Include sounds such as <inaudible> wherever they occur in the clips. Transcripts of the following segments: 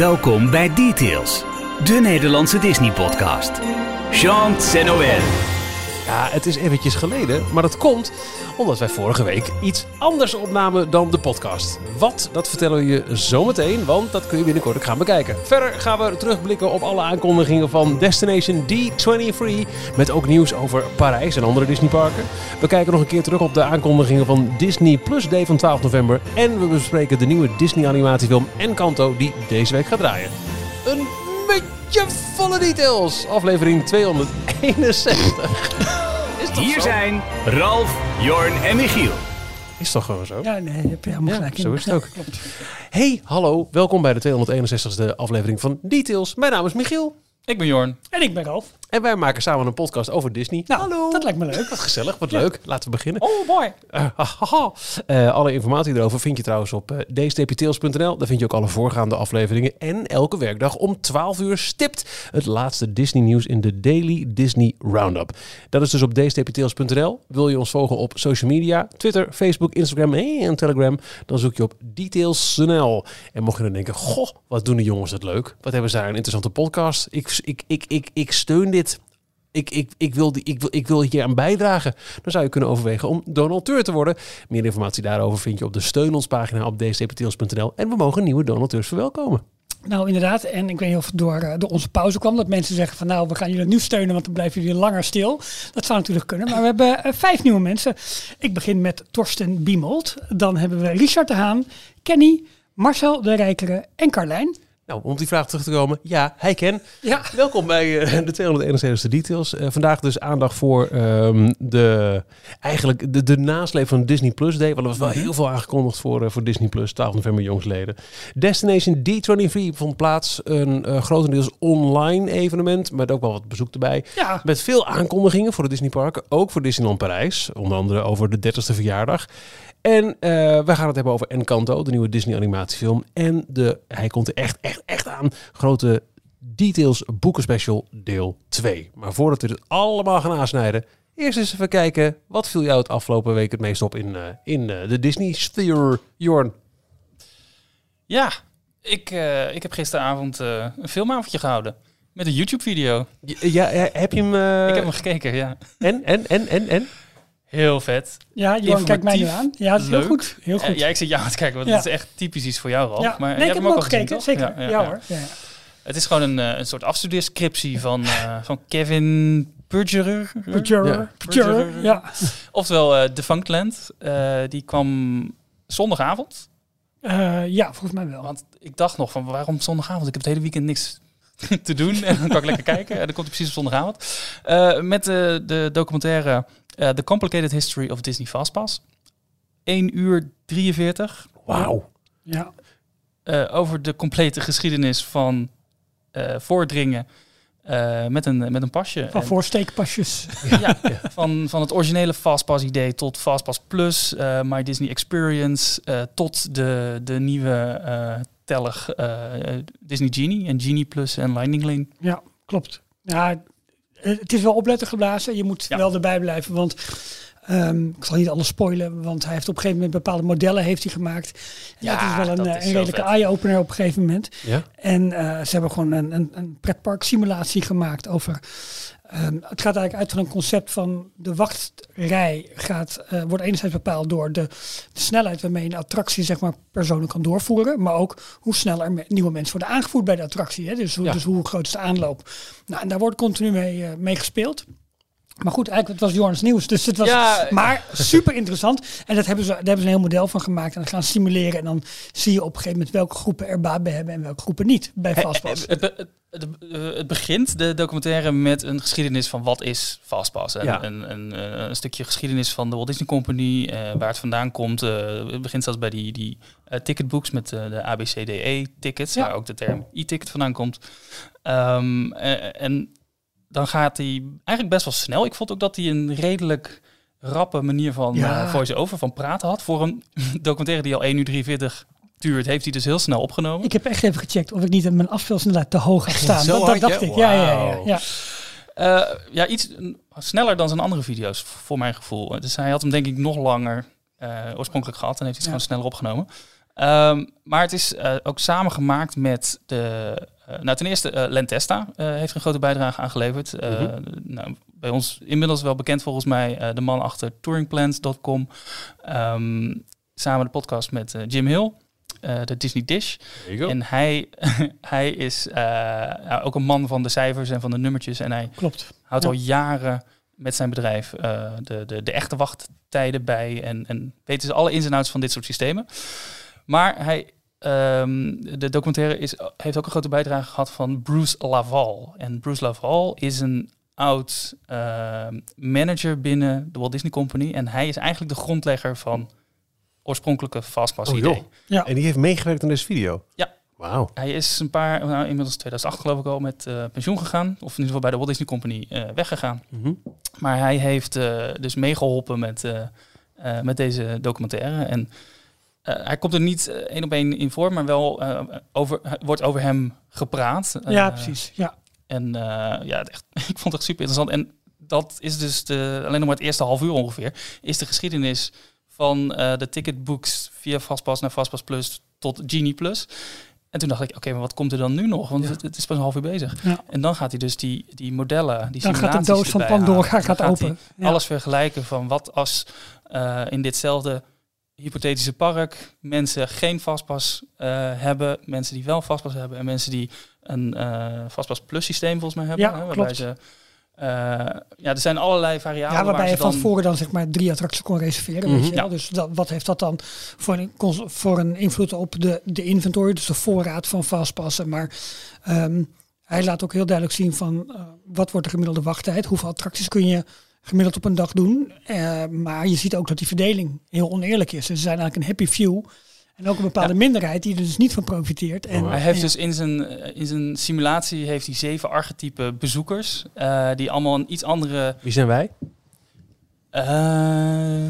Welkom bij Details, de Nederlandse Disney-podcast. Jean Noël. Ja, het is eventjes geleden, maar dat komt omdat wij vorige week iets anders opnamen dan de podcast. Wat, dat vertellen we je zometeen, want dat kun je binnenkort ook gaan bekijken. Verder gaan we terugblikken op alle aankondigingen van Destination D23, met ook nieuws over Parijs en andere Disneyparken. We kijken nog een keer terug op de aankondigingen van Disney Plus Day van 12 november en we bespreken de nieuwe Disney animatiefilm Encanto die deze week gaat draaien. Een beetje volle details, aflevering 261. Hier zijn Ralf, Jorn en Michiel. Is toch gewoon zo? Ja, nee, heb je helemaal gelijk zo is het ook. klopt. Hey, hallo, welkom bij de 261ste aflevering van Details. Mijn naam is Michiel Ik ben Jorn. En ik ben Ralf. En wij maken samen een podcast over Disney. Nou, hallo. dat lijkt me leuk. Wat gezellig, wat leuk. Laten we beginnen. Oh boy. Eh. Eh, alle informatie erover vind je trouwens op uh, dstptails.nl. Daar vind je ook alle voorgaande afleveringen. En elke werkdag om 12 uur stipt het laatste Disney nieuws in de Daily Disney Roundup. Dat is dus op dstptails.nl. Wil je ons volgen op social media, Twitter, Facebook, Instagram en Telegram, dan zoek je op details.nl. En mocht je dan denken, goh, wat doen de jongens dat leuk. Wat hebben ze daar een interessante podcast. Ik, ik, ik, ik, ik steun dit ik, ik, ik, wil ik, wil, ik wil hier aan bijdragen. Dan zou je kunnen overwegen om donateur te worden. Meer informatie daarover vind je op de steun ons pagina op dstptails.nl. En we mogen nieuwe donateurs verwelkomen. Nou, inderdaad. En ik weet niet of het door, eh, door onze pauze kwam. Dat mensen zeggen van nou, we gaan jullie nu steunen, want dan blijven jullie langer stil. Dat zou natuurlijk kunnen. Maar we hebben eh, vijf nieuwe mensen. Ik begin met Torsten Biemold. Dan hebben we Richard de Haan, Kenny, Marcel de Rijkere en Carlijn. Nou, om op die vraag terug te komen. Ja, hij ken. Ja, Welkom bij eh, <laughs> de 271ste Details. Eh, vandaag dus aandacht voor ehm, de, eigenlijk de, de nasleep van Disney Plus Day. Want er was wel heel veel aangekondigd voor, eh, voor Disney Plus, 12 november jongsleden. Destination D23 vond plaats. Een grotendeels online evenement, met ook wel wat bezoek erbij. ja. Met veel aankondigingen voor de Disneyparken. Ook voor Disneyland Parijs. Onder andere over de 30ste verjaardag. En eh, we gaan het hebben over Encanto, de nieuwe Disney animatiefilm. En de, hij komt er echt, echt, echt aan. Grote Details boekenspecial deel 2. Maar voordat we dit allemaal gaan aansnijden... Eerst eens even kijken, wat viel jou het afgelopen week het meest op in, eh, in eh, de Disney-sphere, Jorn? Ja, ik, ik heb gisteravond een filmavondje gehouden. Met een YouTube-video. Ja, ja, heb je hem... ik heb hem gekeken, ja. En, en, en, en, en? Heel vet. Ja, Johan kijkt mij nu aan. Ja, het is heel goed. Heel goed. ja, ik zit jou aan het kijken, want Ja. het is echt typisch iets voor jou, Ralf. Ja. Maar nee, ik hebt heb hem al ook gekeken. Zeker. Ja, ja. hoor. Ja, ja. Het is gewoon een, eh, een soort afstudeerscriptie van, eh, van Kevin Purgerer. Purgerer. Ja. Purgerer, Ja. Oftewel eh Defunctland. Eh die kwam zondagavond. Eh, ja, volgens mij wel. Want ik dacht nog van waarom zondagavond? Ik heb het hele weekend niks <laughs> te doen. En <laughs> dan kan ik lekker kijken. En dan komt hij precies op zondagavond. Eh, met de, de documentaire eh, The Complicated History of Disney Fastpass. 1 uur 43. Wauw. Ja. eh, over de complete geschiedenis van eh, voordringen eh, met, een, met een pasje. Van En- voorsteekpasjes. ja, <laughs> van, van het originele Fastpass idee tot Fastpass Plus, eh, My Disney Experience, eh, tot de, de nieuwe eh tellig eh, Disney Genie en Genie Plus en Lightning Lane. Ja, klopt. Ja, het is wel opletten geblazen. Je moet Ja. wel erbij blijven, want ehm, ik zal niet alles spoilen, want hij heeft op een gegeven moment bepaalde modellen heeft hij gemaakt. En Ja, dat is wel een, eh, is een redelijke eye-opener op een gegeven moment. Ja? En eh, ze hebben gewoon een, een, een pretpark simulatie gemaakt over. Ehm, het gaat eigenlijk uit van een concept van de wachtrij gaat, eh, wordt enerzijds bepaald door de, de snelheid waarmee een attractie zeg maar, personen kan doorvoeren. Maar ook hoe snel er me- nieuwe mensen worden aangevoerd bij de attractie. Hè? Dus, Ja. dus hoe groot is de aanloop. Nou, en daar wordt continu mee, eh, mee gespeeld. Maar goed, eigenlijk het was Jorns nieuws. Dus het was Ja. maar super interessant. En dat hebben ze, daar hebben ze een heel model van gemaakt. En dan gaan simuleren. En dan zie je op een gegeven moment welke groepen er baat bij hebben en welke groepen niet bij Fastpass. Het, be- het, het, eh, het begint, de documentaire, met een geschiedenis van wat is Fastpass. En, Ja. een, een, eh, een stukje geschiedenis van de Walt Disney Company, eh, waar het vandaan komt. Eh, het begint zelfs bij die, die eh, ticketbooks met eh, de ABCDE-tickets, Ja. waar ook de term e-ticket vandaan komt. Ehm, eh, en dan gaat hij eigenlijk best wel snel. Ik vond ook dat hij een redelijk rappe manier van Ja. eh, voice-over, van praten had. Voor een <laughs> documentaire die al 1 uur 43 duurt, heeft hij dus heel snel opgenomen. Ik heb echt even gecheckt of ik niet mijn afspeelsnelheid te hoog had staan. Zo dat, dacht ja? ik. Ja, ja, ja, ja. Eh, ja, iets sneller dan zijn andere video's, voor mijn gevoel. Dus hij had hem denk ik nog langer eh, oorspronkelijk gehad en heeft hij het Ja. gewoon sneller opgenomen. Ehm, maar het is eh, ook samengemaakt met de... eh, nou, ten eerste, eh Lentesta eh, heeft een grote bijdrage aan geleverd. Eh, Mhm. nou, bij ons inmiddels wel bekend volgens mij eh, de man achter touringplans.com. Ehm, samen de podcast met Jim Hill, eh, de Disney Dish. En hij, <laughs> hij is eh, ook een man van de cijfers en van de nummertjes. En hij Klopt. houdt Ja. al jaren met zijn bedrijf eh, de, de, de echte wachttijden bij. En, en weten ze alle ins en outs van dit soort systemen. Maar hij, ehm, de documentaire is, heeft ook een grote bijdrage gehad van Bruce Laval. En Bruce Laval is een oud ehm, manager binnen de Walt Disney Company. En hij is eigenlijk de grondlegger van oorspronkelijke Fastpass Oh, idee. joh. Ja. En die heeft meegewerkt aan deze video? Ja. Wauw. Hij is een paar, nou, inmiddels 2008 geloof ik al, met eh, pensioen gegaan. Of in ieder geval bij de Walt Disney Company eh, weggegaan. Mhm. Maar hij heeft eh, dus meegeholpen met, eh, eh, met deze documentaire. En hij komt er niet eh, één op één in voor, maar wel eh, over, wordt over hem gepraat. ja, Eh, precies. Ja. En eh, ja, echt, <laughs> ik vond het echt super interessant. En dat is dus de, alleen nog maar het eerste half uur ongeveer, is de geschiedenis van eh, de ticketbooks via Fastpass naar Fastpass Plus tot Genie Plus. En toen dacht ik, oké, maar wat komt er dan nu nog? Want Ja. het, het is pas een half uur bezig. Ja. En dan gaat hij dus die, die modellen, die Dan gaat de doos van Pandora gaat, open. Ja. alles vergelijken van wat als eh, in ditzelfde hypothetische park mensen geen vastpas eh, hebben, mensen die wel vastpas hebben en mensen die een eh vastpas plus systeem volgens mij hebben. Ja, hè, waarbij klopt. ze, eh, ja, er zijn allerlei variabelen. Ja, waarbij waar je van dan, tevoren dan zeg maar drie attracties kon reserveren. Mhm. weet je wel. Ja. Dus dat, wat heeft dat dan voor een, voor een invloed op de, de inventory, dus de voorraad van vastpassen. Maar ehm, hij laat ook heel duidelijk zien van wat wordt de gemiddelde wachttijd, hoeveel attracties kun je gemiddeld op een dag doen. Eh, maar je ziet ook dat die verdeling heel oneerlijk is. Dus er zijn eigenlijk een happy few en ook een bepaalde Ja. minderheid die er dus niet van profiteert. En, Hij heeft ja. dus in zijn, eh, in zijn simulatie heeft hij zeven archetype bezoekers, eh, die allemaal een iets andere Wie zijn wij? Eh,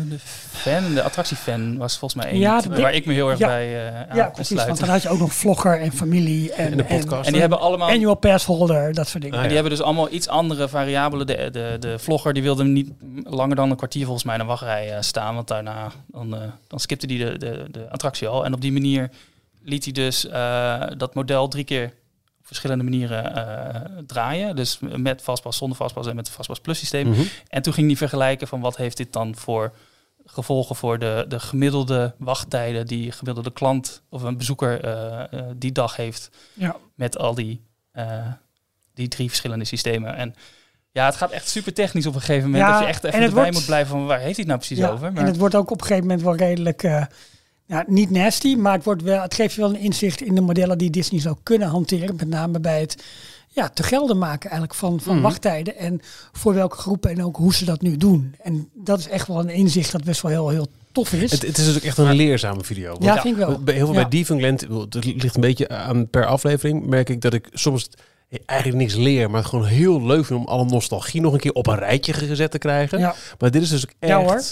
de fan, de attractiefan was volgens mij één. Ja, de- waar ik me heel erg ja. bij eh aan ja, precies. Want dan had je ook nog vlogger en familie en, En de podcast. En die hebben allemaal. annual pass holder, dat soort dingen. Ah, en die hebben dus allemaal iets andere variabelen. De, de, de vlogger die wilde niet langer dan een kwartier volgens mij in een wachtrij eh, staan. Want daarna dan, dan skipte hij de, de, de attractie al. En op die manier liet hij dus eh, dat model drie keer verschillende manieren eh, draaien. Dus met vastpas, zonder vastpas en met het vastpas plus systeem. Mhm. En toen ging hij vergelijken van wat heeft dit dan voor gevolgen voor de, de gemiddelde wachttijden die gemiddelde klant of een bezoeker eh, eh, die dag heeft Ja. met al die, eh, die drie verschillende systemen. En ja, het gaat echt super technisch op een gegeven moment. Ja, dat je echt en even erbij wordt- moet blijven van waar heeft hij het nou precies Ja, over. En het wordt ook op een gegeven moment wel redelijk, eh, ja, niet nasty, maar het, wordt wel, het geeft je wel een inzicht in de modellen die Disney zou kunnen hanteren. Met name bij het ja, te gelden maken eigenlijk van, van Mhm. wachttijden en voor welke groepen en ook hoe ze dat nu doen. En dat is echt wel een inzicht dat best wel heel, heel tof is. Het, het is dus ook echt een leerzame video. Want ja, vind ik wel. Bij heel veel Ja. bij Diefengland, het ligt een beetje aan per aflevering, merk ik dat ik soms eigenlijk niks leer, maar het gewoon heel leuk vind om alle nostalgie nog een keer op een rijtje gezet te krijgen. Ja. Maar dit is dus ook echt... Ja, hoor.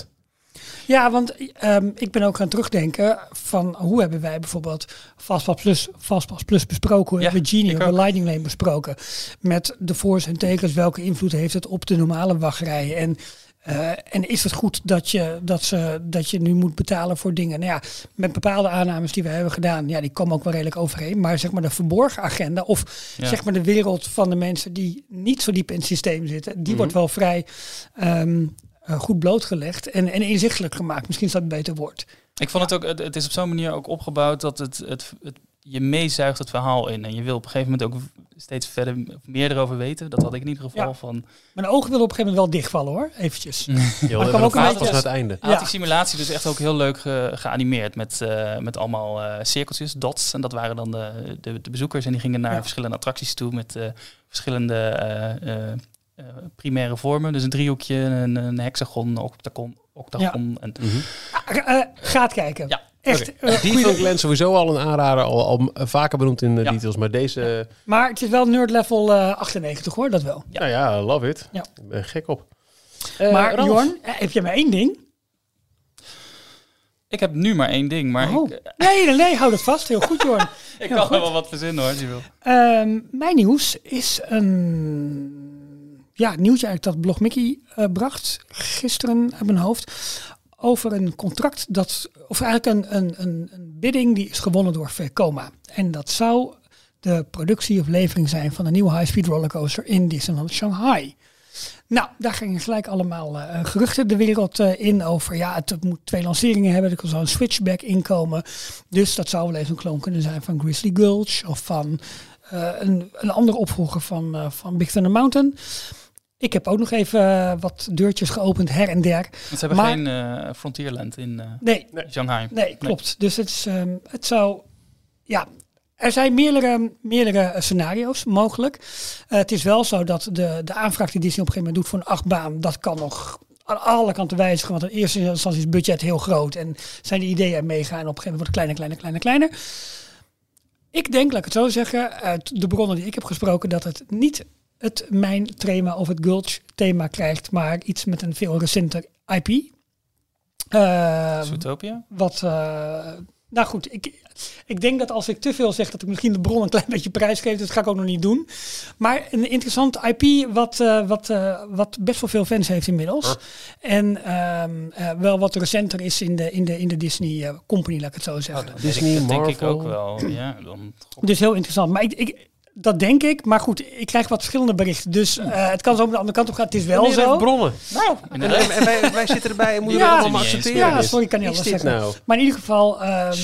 Ja, want ehm, ik ben ook gaan terugdenken van hoe hebben wij bijvoorbeeld Fastpass Plus, Fastpass Plus besproken, hoe Ja, hebben we de. Lightning Lane besproken. Met de voor's en tekens, welke invloed heeft het op de normale wachtrijen en eh, en is het goed dat je, dat, ze, dat je nu moet betalen voor dingen? Nou ja, met bepaalde aannames die we hebben gedaan, ja, die komen ook wel redelijk overeen. Maar zeg maar de verborgen agenda of Ja. zeg maar de wereld van de mensen die niet zo diep in het systeem zitten, die Mhm. wordt wel vrij ehm, eh, goed blootgelegd en, en inzichtelijk gemaakt. Misschien is dat een beter woord. Ik vond het ook, het, het is op zo'n manier ook opgebouwd dat het, het, het je meezuigt het verhaal in. En je wil op een gegeven moment ook steeds verder meer erover weten. Dat had ik in ieder geval Ja. van. Mijn ogen willen op een gegeven moment wel dichtvallen hoor, eventjes. <laughs> Je Maar kwam ook een beetje- pas naar het einde. Had Ja. die simulatie dus echt ook heel leuk ge- geanimeerd met, eh, met allemaal eh, cirkeltjes, dots. En dat waren dan de, de, de bezoekers en die gingen naar Ja. verschillende attracties toe met eh, verschillende eh, eh, eh, primaire vormen. Dus een driehoekje, een, een hexagon, een octagon, octagon. En, Mhm. Ah, eh, gaat kijken. Ja. Echt. Eh, goeie- Diefengland sowieso al een aanrader, al, al vaker benoemd in de Ja. details, maar deze... maar het is wel nerd level eh, 98 hoor, dat wel. Ja. Nou ja, love it. Ja. Ik ben gek op. Eh, maar Ralf, Jorn, eh, heb je maar één ding? ik heb nu maar één ding, maar Oh. ik, <laughs> Nee, nee, nee, hou dat vast. Heel goed, Jorn. <laughs> ik Ja, kan goed. er wel wat verzinnen hoor, als je wil. Ehm, mijn nieuws is een ja, nieuwtje eigenlijk dat Blog Mickey eh, bracht gisteren uit mijn hoofd over een contract dat, of eigenlijk een, een, een, een bidding die is gewonnen door Vekoma. En dat zou de productie of levering zijn van een nieuwe high-speed rollercoaster in Disneyland Shanghai. Nou, daar gingen gelijk allemaal eh, geruchten de wereld eh, in over. Ja, het moet twee lanceringen hebben. Er zou een switchback inkomen. Dus dat zou wel eens een kloon kunnen zijn van Grizzly Gulch of van een, een andere opvolger van, van Big Thunder Mountain. Ik heb ook nog even eh, wat deurtjes geopend her en der. Want ze hebben Maar- geen eh, Frontierland in eh, Nee, Shanghai. Nee, klopt. Dus het, is, ehm, het zou. Ja, er zijn meerdere, meerdere scenario's mogelijk. Het is wel zo dat de, de aanvraag die Disney op een gegeven moment doet voor een achtbaan, dat kan nog aan alle kanten wijzigen. Want in eerste instantie is het budget heel groot en zijn de ideeën er meegaan. En op een gegeven moment wordt het kleiner, kleiner, kleiner, kleiner. Ik denk, laat ik het zo zeggen, uit de bronnen die ik heb gesproken, dat het niet het mijn thema of het Gulch thema krijgt, maar iets met een veel recenter IP. Ehm, Zootopia? wat, eh, nou goed, ik, ik denk dat als ik te veel zeg, dat ik misschien de bron een klein <laughs> beetje prijs geef. Dat ga ik ook nog niet doen. Maar een interessant IP wat, eh, wat, eh, wat best wel veel fans heeft inmiddels. En ehm, eh, wel wat recenter is in de, in de, in de Disney eh, Company, laat ik het zo zeggen. dat Disney, denk dat denk ik Marvel. ook wel. Ja, dan, Dus heel interessant. Maar ik, ik, dat denk ik. Maar goed, ik krijg wat verschillende berichten. Dus eh, het kan zo op de andere kant op gaan. Het is wel Meneer zo. bronnen. Nou, En, en- en wij, wij zitten erbij en moeten Ja. het allemaal Niet accepteren. ja, sorry, ik kan niet alles zeggen. nou? Maar in ieder geval... ehm, eh,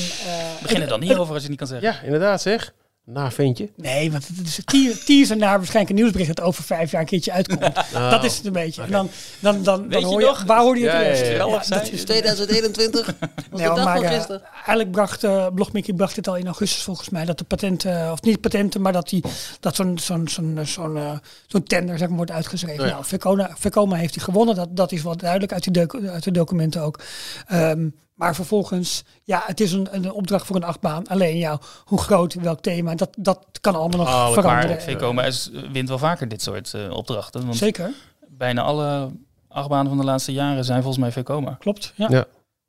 begin er dan hierover als je het niet kan zeggen. Ja, inderdaad zeg. Na ventje. Nee, want het is een teaser- naar waarschijnlijk een nieuwsbericht dat over vijf jaar een keertje uitkomt. <laughs> Oh. Dat is het een beetje. En dan, dan, dan, dan je hoor je, nog? waar hoorde je het Ja, ja, eerst? ja, ja. Geweldig dat is- 2021. <laughs> Was Nee, hoor, maar eh, eigenlijk bracht uh, Blogmickey bracht het al in augustus volgens mij dat de patenten, of niet patenten, maar dat, die, dat zo'n zo'n zo'n zo'n eh, zo'n tender zeg maar, wordt uitgeschreven. Oh ja. Nou, Vekoma, Vekoma heeft hij gewonnen, dat, dat is wel duidelijk uit, die uit de documenten ook. Ehm, maar vervolgens, ja, het is een, een opdracht voor een achtbaan. Alleen ja, hoe groot, welk thema, dat, dat kan allemaal nog Alle veranderen. Maar is, wint wel vaker dit soort eh, opdrachten. Want Zeker, bijna alle achtbanen van de laatste jaren zijn volgens mij Vekoma. klopt. Ja. Ja.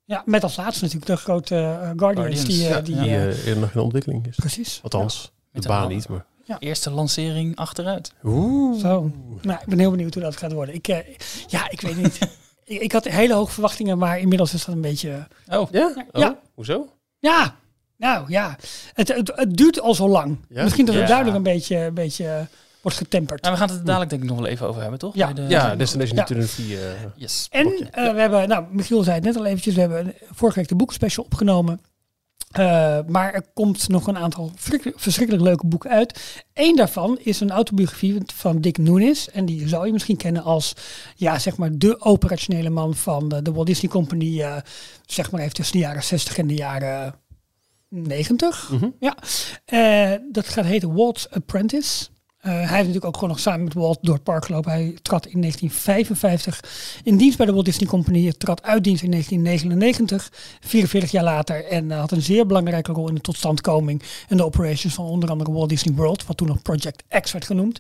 Ja. met als laatste natuurlijk de grote eh, Guardians. Guardians, die, eh, ja. die, Die nog in ontwikkeling is. precies. Althans, de baan niet, maar... Eerste lancering achteruit. Oeh. Zo. Nou, ik ben heel benieuwd hoe dat gaat worden. Ik, eh, ja, ik weet niet. <laughs> ik, ik had hele hoge verwachtingen, maar inmiddels is dat een beetje... Oh, Ja? Oh, Ja. Hoezo? Ja, nou ja. Het, het, het duurt al zo lang. Ja? Misschien dat het Ja. duidelijk een beetje, een beetje eh, wordt getemperd. nou, we gaan het er dadelijk denk ik nog wel even over hebben, toch? Ja. Bij de- Ja, Destination Ja. Eternity. eh Yes. En eh, we hebben, nou, Michiel zei het net al eventjes, we hebben vorige week de boekenspecial opgenomen. Eh, maar er komt nog een aantal verschrikkelijk, leuke boeken uit. Eén daarvan is een autobiografie van Dick Nunis. En die zou je misschien kennen als, ja, zeg maar, de operationele man van de, de Walt Disney Company. eh, zeg maar even tussen de jaren 60 en de jaren 90. Mhm. Ja, Eh, dat gaat heten Walt's Apprentice. Eh, hij heeft natuurlijk ook gewoon nog samen met Walt door het park gelopen. Hij trad in 1955 in dienst bij de Walt Disney Company. Trad uit dienst in 1999, 44 jaar later. En eh, had een zeer belangrijke rol in de totstandkoming en de operations van onder andere Walt Disney World. Wat toen nog Project X werd genoemd.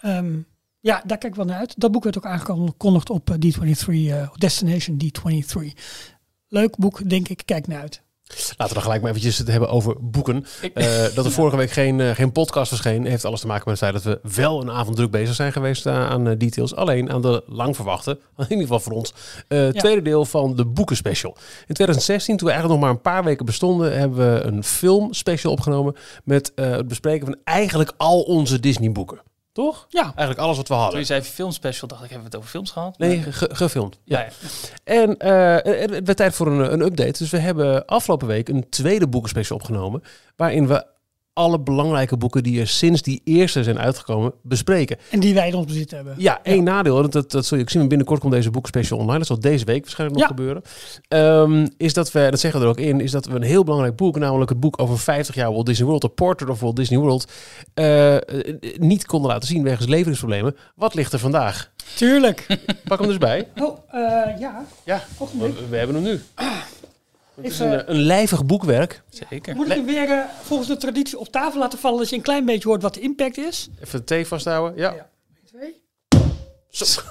Ehm, ja, daar kijk ik wel naar uit. Dat boek werd ook aangekondigd op eh, D23, eh, Destination D23. Leuk boek, denk ik. Kijk naar uit. Laten we dan gelijk maar eventjes het hebben over boeken. Ik- Eh, dat er <laughs> vorige week geen, eh, geen podcast verscheen, heeft alles te maken met het feit dat we wel een avond druk bezig zijn geweest eh, aan details. Alleen aan de lang verwachte, <laughs> in ieder geval voor ons, tweede deel van de boekenspecial. In 2016, toen we eigenlijk nog maar een paar weken bestonden, hebben we een filmspecial opgenomen met het bespreken van eigenlijk al onze Disney boeken. Toch? Ja, Eigenlijk alles wat we Toen je hadden. zei filmspecial, dacht ik, hebben we het over films gehad? Nee, ge- gefilmd. ja, ja. En eh, het werd tijd voor een, een update. Dus we hebben afgelopen week een tweede boekenspecial opgenomen. Waarin we alle belangrijke boeken die er sinds die eerste zijn uitgekomen bespreken. en die wij in ons bezit hebben. Ja, één nadeel, dat, dat, dat zul je ook zien. Binnenkort komt deze boekenspecial online. Dat zal deze week waarschijnlijk nog Ja. gebeuren. Ehm, is dat we, dat zeggen we er ook in, is dat we een heel belangrijk boek, namelijk het boek over 50 jaar Walt Disney World, de Portrait of Walt Disney World, eh, niet konden laten zien wegens leveringsproblemen. Wat ligt er vandaag? Tuurlijk. Pak hem dus bij. Oh, eh, ja. Ja, we, we hebben hem nu. Het is een, eh, een lijvig boekwerk. Zeker. Moet ik hem weer eh, volgens de traditie op tafel laten vallen, dat je een klein beetje hoort wat de impact is? Even de thee vasthouden. Ja. Ja. Twee. <laughs>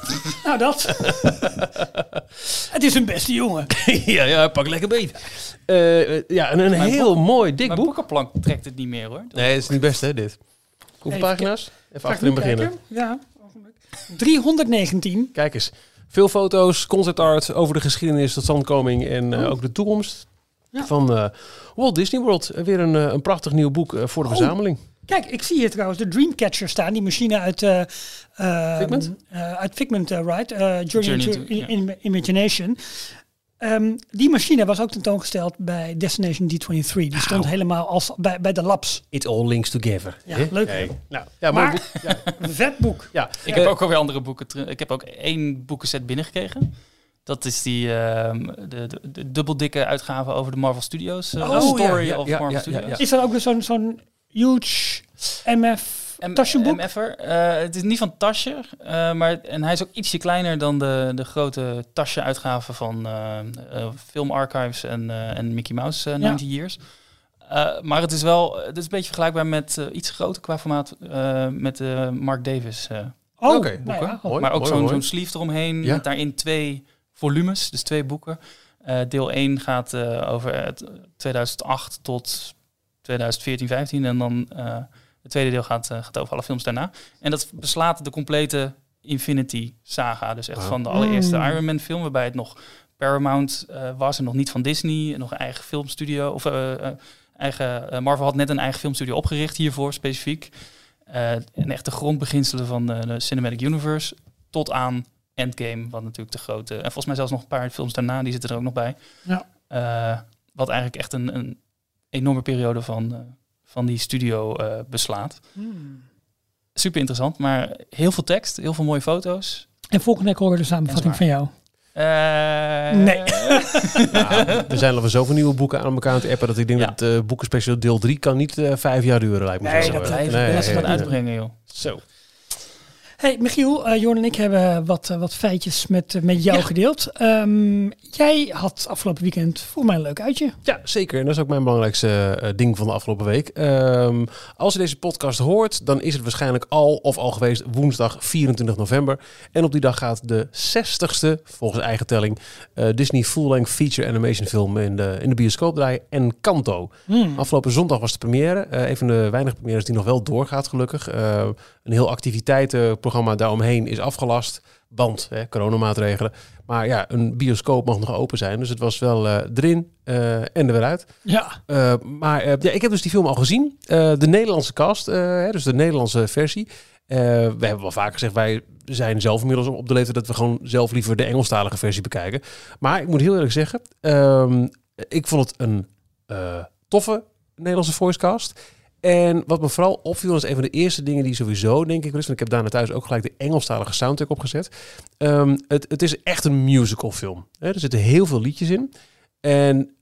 Nou, dat. <laughs> het is een beste jongen. <laughs> ja, ja, pak lekker beet. Eh, ja, en een Mijn heel mooi dik Mijn boek. boekenplank trekt het niet meer hoor. Nee, het is niet best hè, dit. Hoeveel Even pagina's? Even achterin beginnen. kijken? Ja. ogenblik. 319. Kijk eens. Veel foto's, concept art over de geschiedenis, de tandkoming en eh, ook de toekomst Ja. van eh, Walt Disney World. Weer een, eh, een prachtig nieuw boek eh, voor de Oh. verzameling. Kijk, ik zie hier trouwens de Dreamcatcher staan. Die machine uit... eh, eh, Figment? eh, uit Figment, right? Journey, Journey into into- ja. in- Imagination. Ehm, die machine was ook tentoongesteld bij Destination D23. Die stond helemaal als bij, bij de labs. It all links together. Ja, leuk. Nou, ja, Maar-. Ja. Vet boek. ja. <laughs> Ik heb ook alweer andere boeken. Ik heb ook één boekenset binnengekregen. Dat is die ehm, de, de, de dubbeldikke uitgave over de Marvel Studios. eh, Oh, Story ja, ja, of ja, Marvel ja, Studios. ja, Is dat ook weer zo'n zo'n huge MF taschenboek? MF'er. Eh, het is niet van Tasje, eh, maar en hij is ook ietsje kleiner dan de, de grote Tasje-uitgaven van eh eh, Film Archives en, eh, en Mickey Mouse eh, Ja. 90 Years. Eh, maar het is wel, het is een beetje vergelijkbaar met iets groter qua formaat eh, met de Mark Davis. eh, Oh, Oké, nou boeken. ja, maar ook zo'n zo'n sleeve eromheen. Ja. Met daarin twee volumes, dus twee boeken. Eh, deel 1 gaat eh, over het 2008 tot 2014, 15. En dan eh het tweede deel gaat, eh, gaat over alle films daarna. En dat beslaat de complete Infinity saga. Dus echt van de allereerste Mm. Iron Man film, waarbij het nog Paramount eh, was en nog niet van Disney. Nog een eigen filmstudio. Of eh, eh, eigen, Marvel had net een eigen filmstudio opgericht hiervoor specifiek. Eh, en echt de grondbeginselen van de, de Cinematic Universe tot aan Endgame, wat natuurlijk de grote... En volgens mij zelfs nog een paar films daarna, die zitten er ook nog bij. Ja. Eh, wat eigenlijk echt een, een enorme periode van, eh, van die studio eh, beslaat. Hmm. Super interessant, maar heel veel tekst, heel veel mooie foto's. En volgende week horen we de samenvatting En van jou. Eh, Nee. <laughs> Ja, er zijn al zoveel nieuwe boeken aan elkaar aan het appen dat ik denk Ja. dat uh, boekenspecial deel 3 kan niet eh, vijf jaar duren lijkt me Nee, zo. dat Eh, blijft- nee, uitbrengen, joh. Zo. Hey, Michiel, eh Jorn en ik hebben wat, eh, wat feitjes met, eh, met jou gedeeld. Ehm, jij had afgelopen weekend voor mij een leuk uitje. Ja, zeker. En dat is ook mijn belangrijkste ding van de afgelopen week. Ehm, als je deze podcast hoort, dan is het waarschijnlijk al of al geweest woensdag 24 november. En op die dag gaat de 60ste, volgens eigen telling, Disney full-length feature animation film in de, in de bioscoop draaien. Encanto. Hmm. Afgelopen zondag was de première. Een van de weinige premières die nog wel doorgaat, gelukkig. Een heel activiteitenprogramma daaromheen is afgelast. Band, hè, coronamaatregelen. Maar ja, een bioscoop mag nog open zijn. Dus het was wel eh, erin eh, en er weer uit. Ja, Eh, maar ja, ik heb dus die film al gezien. De Nederlandse cast, hè, dus de Nederlandse versie. We hebben wel vaker gezegd, wij zijn zelf inmiddels op de leeftijd dat we gewoon zelf liever de Engelstalige versie bekijken. Maar ik moet heel eerlijk zeggen, ehm, ik vond het een toffe Nederlandse voicecast. En wat me vooral opviel, is een van de eerste dingen die sowieso, denk ik, is, want ik heb daarna thuis ook gelijk de Engelstalige soundtrack opgezet. Ehm, het, het is echt een musical film. Hè? Er zitten heel veel liedjes in. En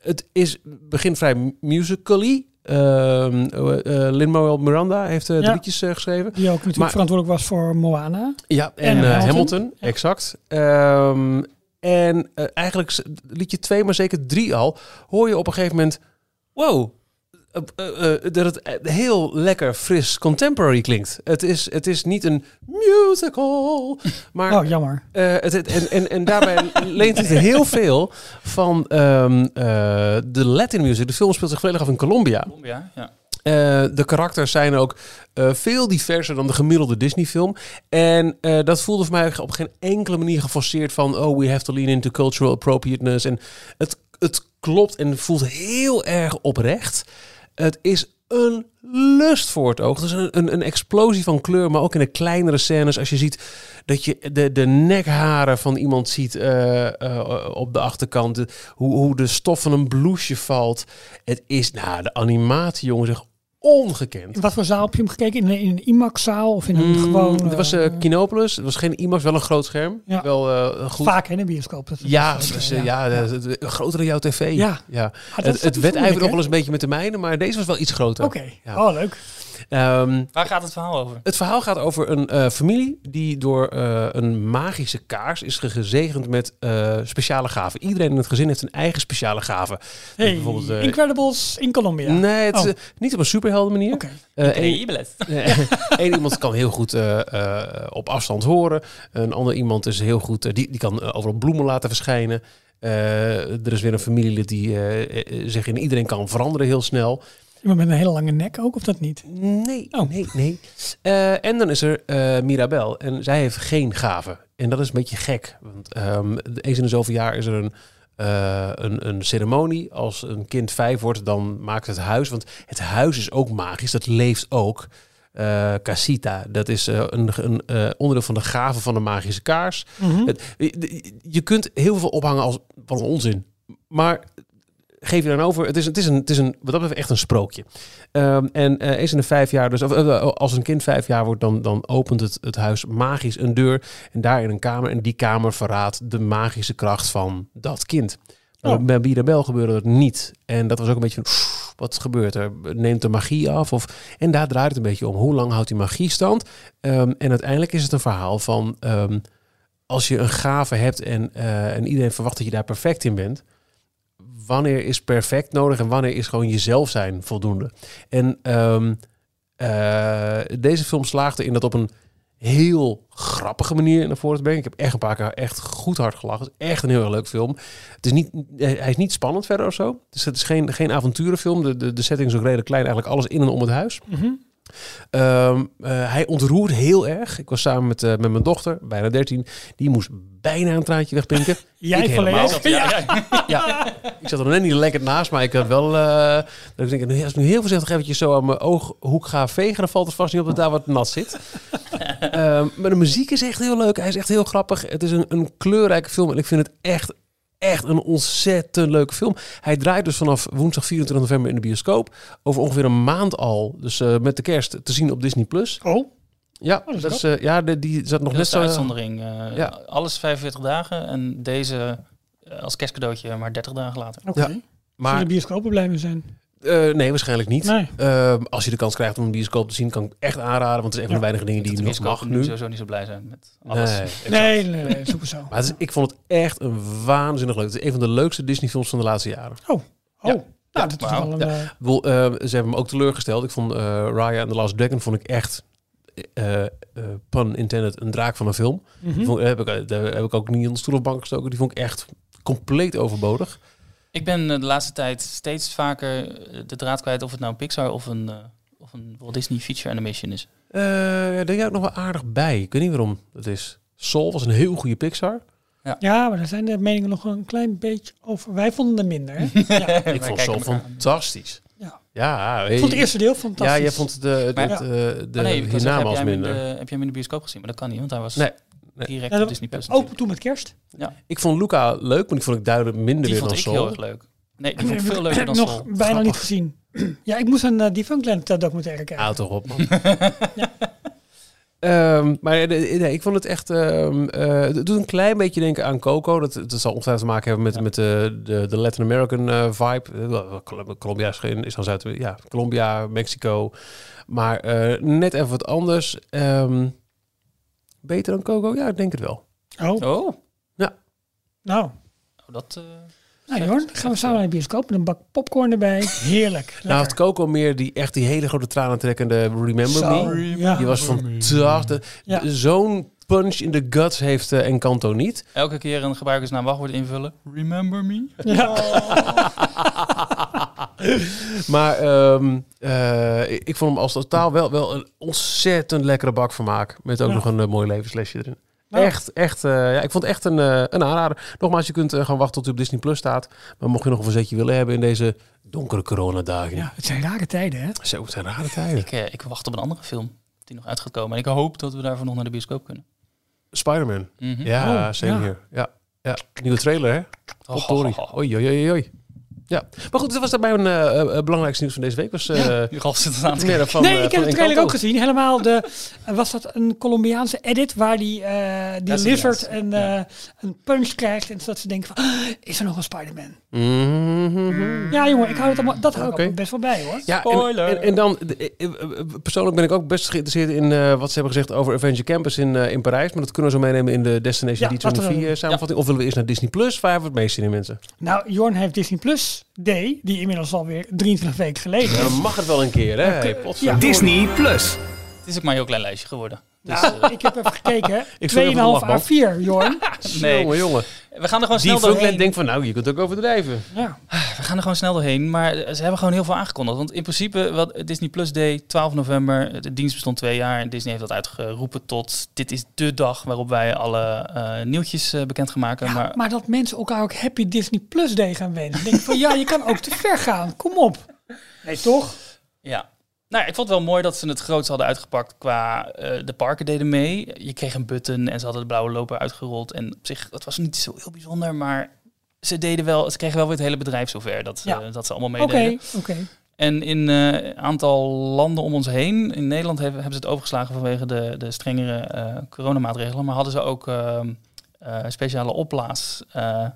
het is, begint vrij musically. Ehm uh, Lin-Manuel Miranda heeft eh, de Ja. liedjes eh, geschreven. die ook natuurlijk Maar- verantwoordelijk was voor Moana. Ja, en, En eh, Hamilton. Hamilton, Ja. exact. Ehm, en eh, eigenlijk liedje twee, maar zeker drie al, hoor je op een gegeven moment... Wow, eh, eh, eh, dat het heel lekker fris contemporary klinkt. Het is, het is niet een musical, maar Oh, jammer. eh, het, het- en, en, en daarbij <laughs> leent het heel veel van ehm, eh, de Latin music. De film speelt zich volledig af in Colombia. Ja, ja. Eh, de karakters zijn ook eh, veel diverser dan de gemiddelde Disney-film. En eh, dat voelde voor mij op geen enkele manier geforceerd van... oh, we have to lean into cultural appropriateness. En het, het klopt en voelt heel erg oprecht. Het is een lust voor het oog. Het is een, een, een explosie van kleur, maar ook in de kleinere scènes. Als je ziet dat je de, de nekharen van iemand ziet eh, eh, op de achterkant. Hoe, hoe de stof van een blouseje valt. Het is, nou, de animatie, jongen, zeg ongekend. In wat voor zaal heb je hem gekeken? In een, in een IMAX-zaal of in een Mm, gewoon... het was eh, Kinopolis. Het was geen IMAX, wel een groot scherm. Ja. Wel eh, goed. Vaak in een bioscoop. Dat Ja, eh, ja, groter dan jouw tv. Ja. ja. Ah, Het, ook wedijverde nog wel eens een beetje met de mijne, maar deze was wel iets groter. Oké, oh leuk. Ehm, Waar gaat het verhaal over? het verhaal gaat over een eh, familie die door eh, een magische kaars is ge- gezegend met eh, speciale gaven. Iedereen in het gezin heeft een eigen speciale gave. Hey, bijvoorbeeld, eh, Incredibles in Colombia. Nee, het is, Oh. niet op een superhelden manier. Oké. Eh, één- Incredibles. <laughs> Eén iemand kan heel goed op afstand horen. Een ander iemand is heel goed, die, die kan overal bloemen laten verschijnen. Eh, er is weer een familielid die zich in iedereen kan veranderen heel snel. Iemand met een hele lange nek ook, of dat niet? Nee, Oh. nee, nee. Eh, en dan is er eh, Mirabel. En zij heeft geen gaven. En dat is een beetje gek. Want ehm, eens in de zoveel jaar is er een, eh, een, een ceremonie. Als een kind vijf wordt, dan maakt het huis. Want het huis is ook magisch. Dat leeft ook. Eh, Casita, dat is een, een onderdeel van de gave van de magische kaars. Mhm. Het- je- je kunt heel veel ophangen als een onzin. Maar geef je dan over. Het is, het is, een, het is een, wat dat betreft echt een sprookje. Ehm, en eh, eens in de vijf jaar, dus of, eh, als een kind vijf jaar wordt, dan, dan opent het, het huis magisch een deur. En daarin een kamer. En die kamer verraadt de magische kracht van dat kind. Oh. bij Mirabel gebeurde dat niet. En dat was ook een beetje van, "Pff, wat gebeurt er? Neemt de magie af? Of, en daar draait het een beetje om. Hoe lang houdt die magie stand? Ehm, en uiteindelijk is het een verhaal van... ehm, als je een gave hebt en, eh, en iedereen verwacht dat je daar perfect in bent, wanneer is perfect nodig en wanneer is gewoon jezelf zijn voldoende? En ehm, eh, deze film slaagde in dat op een heel grappige manier naar voren te brengen. Ik heb echt een paar keer echt goed hard gelachen. Het is echt een heel erg leuk film. Het is niet, hij is niet spannend verder of zo. Dus het is geen, geen avonturenfilm. De, de, de setting is ook redelijk klein. Eigenlijk alles in en om het huis. Mhm. Ehm, eh, hij ontroert heel erg. Ik was samen met, eh, met mijn dochter, bijna 13. Die moest bijna een traantje wegpinken. <laughs> Jij Ik helemaal. Ja, ja. <laughs> ja, ik zat er nog net niet lekker naast, maar ik had wel... eh, dat ik denk, als ik nu heel voorzichtig eventjes zo aan mijn ooghoek ga vegen... dan valt het vast niet op dat daar wat nat zit. <laughs> Ehm, maar de muziek is echt heel leuk. Hij is echt heel grappig. Het is een, een kleurrijke film. En ik vind het echt, echt een ontzettend leuke film. Hij draait dus vanaf woensdag 24 november in de bioscoop. Over ongeveer een maand al. Dus eh, met de kerst te zien op Disney+. Plus. Oh, Ja, dat is dat is, eh, ja de, die zat nog Dat net is de zo... uitzondering. eh, ja. Alles 45 dagen en deze als kerstcadeautje maar 30 dagen later. oké. Ja, Zullen Maar de bioscopen blijven zijn? Eh, nee, waarschijnlijk niet. Nee. Ehm, als je de kans krijgt om een bioscoop te zien, kan ik echt aanraden. Want het is een van de weinige dingen die je nog mag nu sowieso niet zo blij zijn met alles. Nee. Nee, nee, nee, super zo. Maar het is, ik vond het echt een waanzinnig leuk. Het is een van de leukste Disney films van de laatste jaren. Oh, Ja. nou, dat is wel een... Ja. eh, bedoel, eh, ze hebben me ook teleurgesteld. Ik vond eh, Raya and the Last Dragon vond ik echt, eh, eh, pun intended, een draak van een film. mhm. Die vond, heb ik, daar heb ik ook niet op de stoel of bank gestoken. Die vond ik echt compleet overbodig. Ik ben eh, de laatste tijd steeds vaker eh, de draad kwijt of het nou een Pixar of een, eh, of een Walt Disney feature animation is. Eh daar jij ook nog wel aardig bij. Ik weet niet waarom dat is. Soul was een heel goede Pixar. Ja, maar daar zijn de meningen nog een klein beetje over. Wij vonden er minder, hè? <laughs> Ja. ik vond Soul fantastisch. Ja. Ja, Ik vond het eerste deel fantastisch. Ja, jij vond de, de, Maar- het, de Oh, nee, ik in minder. de, heb jij hem in de bioscoop gezien? Maar dat kan niet, want hij was nee. Direct Ja, op Disney Plus. Ook toen met kerst. Ik vond Luca leuk, maar die vond ik duidelijk minder Die weer vond dan ik Soul. heel erg leuk. Nee, die vond ik <laughs> veel heb leuker ik dan nog Soul. bijna Grappig. niet gezien. Ja, ik moest een uh, Defunctland uh, documentaire kijken. Houd toch op, man. <laughs> Ehm, maar de- nee, ik vond het echt... ehm, eh, het doet een klein beetje denken aan Coco. Dat, dat zal ongetwijfeld te maken hebben met, met de, de, de Latin American eh, vibe. Eh, Col- Colombia is, geen, is dan Zuid... Ja, Colombia, Mexico. Maar eh, net even wat anders. Ehm, beter dan Coco? Ja, ik denk het wel. Oh, Oh, nou. oh, dat... eh, Nou hoor, dan gaan we samen naar de bioscoop met een bak popcorn erbij. <laughs> Heerlijk. Nou, het. Coco meer die echt die hele grote tranen trekkende Remember Zo, Me. ja. Die was fantastisch. Ja. Zo'n punch in de guts heeft eh, Encanto niet. elke keer een gebruikersnaam wachtwoord invullen. Remember me? Ja. <laughs> Maar ehm, eh, ik, vond hem als totaal wel, wel een ontzettend lekkere bak vermaak. Met ook Ja. nog een eh, mooi levenslesje erin. Nou. Echt, echt. eh, ja, ik vond het echt een, een aanrader. Nogmaals, je kunt gaan wachten tot hij op Disney Plus staat. Maar mocht je nog een verzetje willen hebben in deze donkere coronadagen. ja, het zijn rare tijden, hè? Zo, het zijn rare tijden. Ik, ik wacht op een andere film die nog uit gaat komen. En ik hoop dat we daarvoor nog naar de bioscoop kunnen. Spider-Man. Mhm. Ja, Oh, zeker ja. hier. Ja. ja, nieuwe trailer hè? Oh, Potdorie. Oei, oei, oei, oei. Ja, maar goed, dat was daarbij een eh, eh, belangrijkste nieuws van deze week. Was, eh Die Ralf zit aan te <laughs> meer van, nee, eh, ik heb trailer Encanto. ook gezien. Helemaal de... eh, Was dat een Colombiaanse edit waar die, eh, die Dat lizard het, een, ja. eh, een punch krijgt. En dat ze denken van, "Ah, is er nog een Spider-Man? Mhm. Ja jongen, ik hou het allemaal, dat hou ik best wel bij hoor. Ja, en, Spoiler. en, en dan, eh, eh, persoonlijk ben ik ook best geïnteresseerd in eh, wat ze hebben gezegd over Avenger Campus in, eh, in Parijs. Maar dat kunnen we zo meenemen in de Destination Ja, D23 laten we- eh, samenvatting. Of willen we eerst naar Disney Plus? Waar hebben we het meest zin in, mensen? Nou, Jorn heeft Disney Plus Day, die inmiddels alweer 23 weken geleden is. mag het wel een keer, hè? Ja, Hey, ja. Disney Plus. Het is ook maar een heel klein lijstje geworden. Dus, Nou, eh, ik heb even gekeken. <laughs> Ik zag even de 2,5 lachband. A4, Jorn. <laughs> Nee. Jongen, jongen. we gaan er gewoon Die snel doorheen. Funkland denkt van, nou, je kunt ook overdrijven. Ja. We gaan er gewoon snel doorheen, maar ze hebben gewoon heel veel aangekondigd. Want in principe, wat Disney Plus Day, 12 november, de dienst bestond twee jaar. En Disney heeft dat uitgeroepen tot, dit is de dag waarop wij alle eh, nieuwtjes eh, bekend gaan maken. Ja, maar maar, dat mensen elkaar ook Happy Disney Plus Day gaan wensen. Denk van ja, je kan ook te ver gaan. Kom op. Nee, toch? ja, nou, ik vond het wel mooi dat ze het groots hadden uitgepakt qua eh, de parken deden mee. Je kreeg een button en ze hadden de blauwe loper uitgerold. En op zich, dat was niet zo heel bijzonder, maar ze deden wel, ze kregen wel weer het hele bedrijf zover dat, Ja. eh, dat ze allemaal Oké, meededen. oké. En in eh, een aantal landen om ons heen, in Nederland hebben, hebben ze het overgeslagen vanwege de, de strengere eh, coronamaatregelen. Maar hadden ze ook ehm, eh, speciale opblaas eh,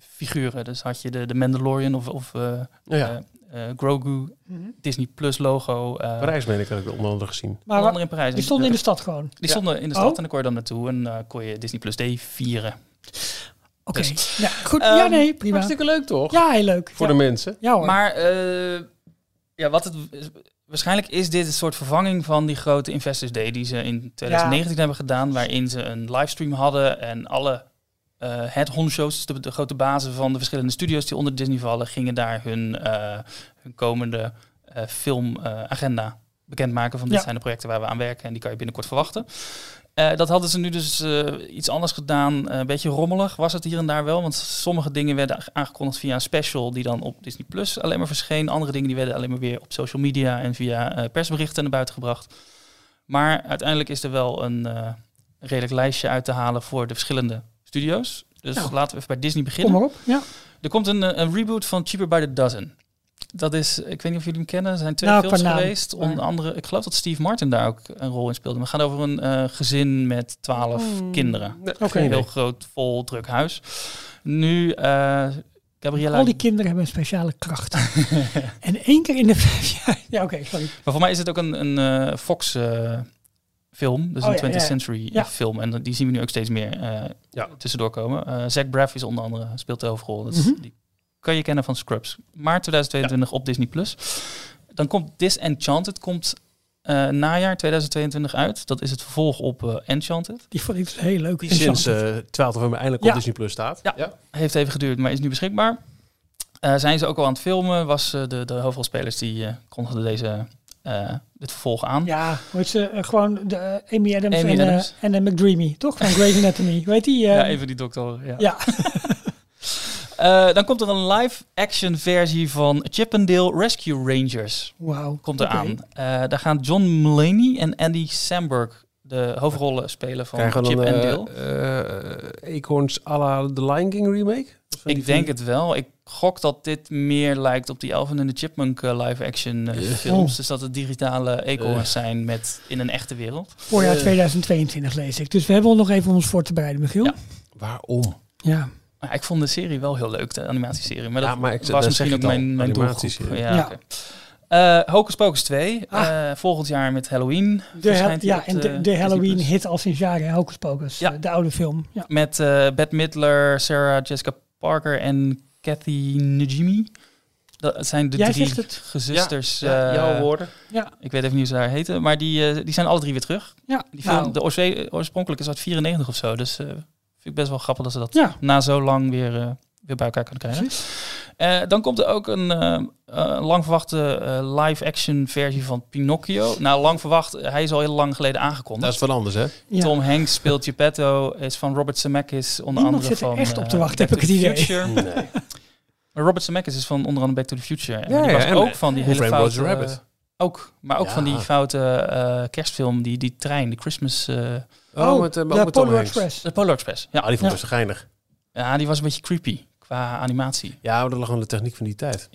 figuren. Dus had je de, de Mandalorian of, of eh, Ja, eh, Grogu, Mhm. Disney Plus logo. eh Parijs, meen ik, heb ik onder andere gezien. Maar onder in Parijs. die stonden in de stad gewoon. Die stonden in de stad Oh. en dan kon je dan naartoe en eh, kon je Disney Plus Day vieren. Oké. Dus- Ja, goed. ja, Ehm, nee, prima. Hartstikke leuk, toch? Ja, heel leuk. Voor ja. de mensen. Ja hoor. Maar eh, ja, wat het, waarschijnlijk is dit een soort vervanging van die grote Investors Day die ze in 2019 hebben gedaan, waarin ze een livestream hadden en alle eh head honchos, dus de, de grote bazen van de verschillende studios die onder Disney vallen, gingen daar hun, eh, hun komende eh filmagenda bekendmaken van dit Ja. zijn de projecten waar we aan werken en die kan je binnenkort verwachten. Dat hadden ze nu dus iets anders gedaan. Een beetje rommelig was het hier en daar wel. Want sommige dingen werden aangekondigd via een special die dan op Disney Plus alleen maar verscheen. Andere dingen die werden alleen maar weer op social media en via persberichten naar buiten gebracht. Maar uiteindelijk is er wel een redelijk lijstje uit te halen voor de verschillende studio's. Dus Nou. laten we even bij Disney Kom beginnen. maar op. Ja. Er komt een, eh, een reboot van Cheaper by the Dozen. Dat is, ik weet niet of jullie hem kennen, er zijn twee Nou, films geweest. Onder andere, ik geloof dat Steve Martin daar ook een rol in speelde. We gaan over een eh, gezin met twaalf kinderen. Nee, Oké. geen Een heel groot, vol, druk huis. Nu, eh Gabriella... Al die kinderen hebben een speciale kracht. <laughs> en één keer in de vijf jaar. Ja, oké, sorry. Maar voor mij is het ook een, een Fox eh, film, dus Oh een ja, 20th ja, ja. Century Ja. film. En die zien we nu ook steeds meer eh, Ja. tussendoor komen. Eh Zach Braff is onder andere, speelt de hoofdrol. Dat is- Mhm. Die kan je kennen van Scrubs. Maart 2022 op Disney+. Plus. Dan komt Disenchanted, komt eh, najaar 2022 uit. Dat is het vervolg op Enchanted. Die vond ik dus heel leuk. Die sinds eh 12 november eindelijk Ja. op Disney Plus staat. Ja. Heeft even geduurd, maar is nu beschikbaar. Eh, zijn ze ook al aan het filmen? Was eh, de, de hoofdrolspelers die eh kondigden deze, dit vervolg aan. Ja, hoe ze? eh, gewoon de, eh, Amy Adams Amy en, eh, Adams. en de McDreamy, toch? Van Grey's Anatomy. <laughs> Weet die? Ja, even die dokter. Ja. ja. <laughs> Eh, dan komt er een live-action versie van Chippendale Rescue Rangers. Wauw. Komt eraan. Eh daar gaan John Mulaney en Andy Samberg de hoofdrollen spelen van Krijgen Chip en eh, Dale. eh, Acorns à la The Lion King remake? Ik denk het wel. Ik gok dat dit meer lijkt op die Elven en de Chipmunk eh, live-action films. Oh. Dus dat het digitale eekhoorns zijn met in een echte wereld. Voorjaar Eh. 2022 lees ik. Dus we hebben nog even om ons voor te bereiden, Michiel. Ja. Waarom? Ja. Ik vond de serie wel heel leuk, de animatieserie. Maar dat Ja, maar ik- was misschien ook al, mijn, mijn doelgroep. Ja. Eh, Hocus Pocus 2, Ah. eh, volgend jaar met Halloween. De, hel- ja, op en de de, de Disney Halloween Plus. hit al sinds jaren, Hocus Pocus. Ja. eh, De oude film. Ja. Met eh Bette Midler, Sarah Jessica Parker en Kathy Najimy. Dat zijn de Jij drie gezusters. Ja, jouw woorden. Ja. Ik weet even niet hoe ze daar heten, maar die, eh, die zijn alle drie weer terug. Ja. Die film, Nou, de oorspronkelijk is uit 94 of zo, dus eh, vind ik best wel grappig dat ze dat Ja. na zo lang weer, eh, weer bij elkaar kunnen krijgen. Eh, dan komt er ook een eh, eh, lang verwachte live-action versie van Pinocchio. Nou, lang verwacht, hij is al heel lang geleden aangekondigd. Dat is wat anders, hè? ja. Tom Hanks speelt Geppetto, is van Robert Zemeckis, onder Niemand andere zit er van echt op te wachten, heb ik het idee. Future. Nee. Maar Robert Zemeckis is van onder andere Back to the Future. En Ja, die ja, was en- ook van die hele foute... Rabbit. ook, maar ook Ja. van die foute eh, kerstfilm, die, die trein, de Christmas... eh Oh, met, uh, de met Hanks. Express. de Polar Express. Ja. Ja, die vond ik Ja. geinig. ja, die was een beetje creepy qua animatie. Ja, maar dat lag aan de techniek van die tijd.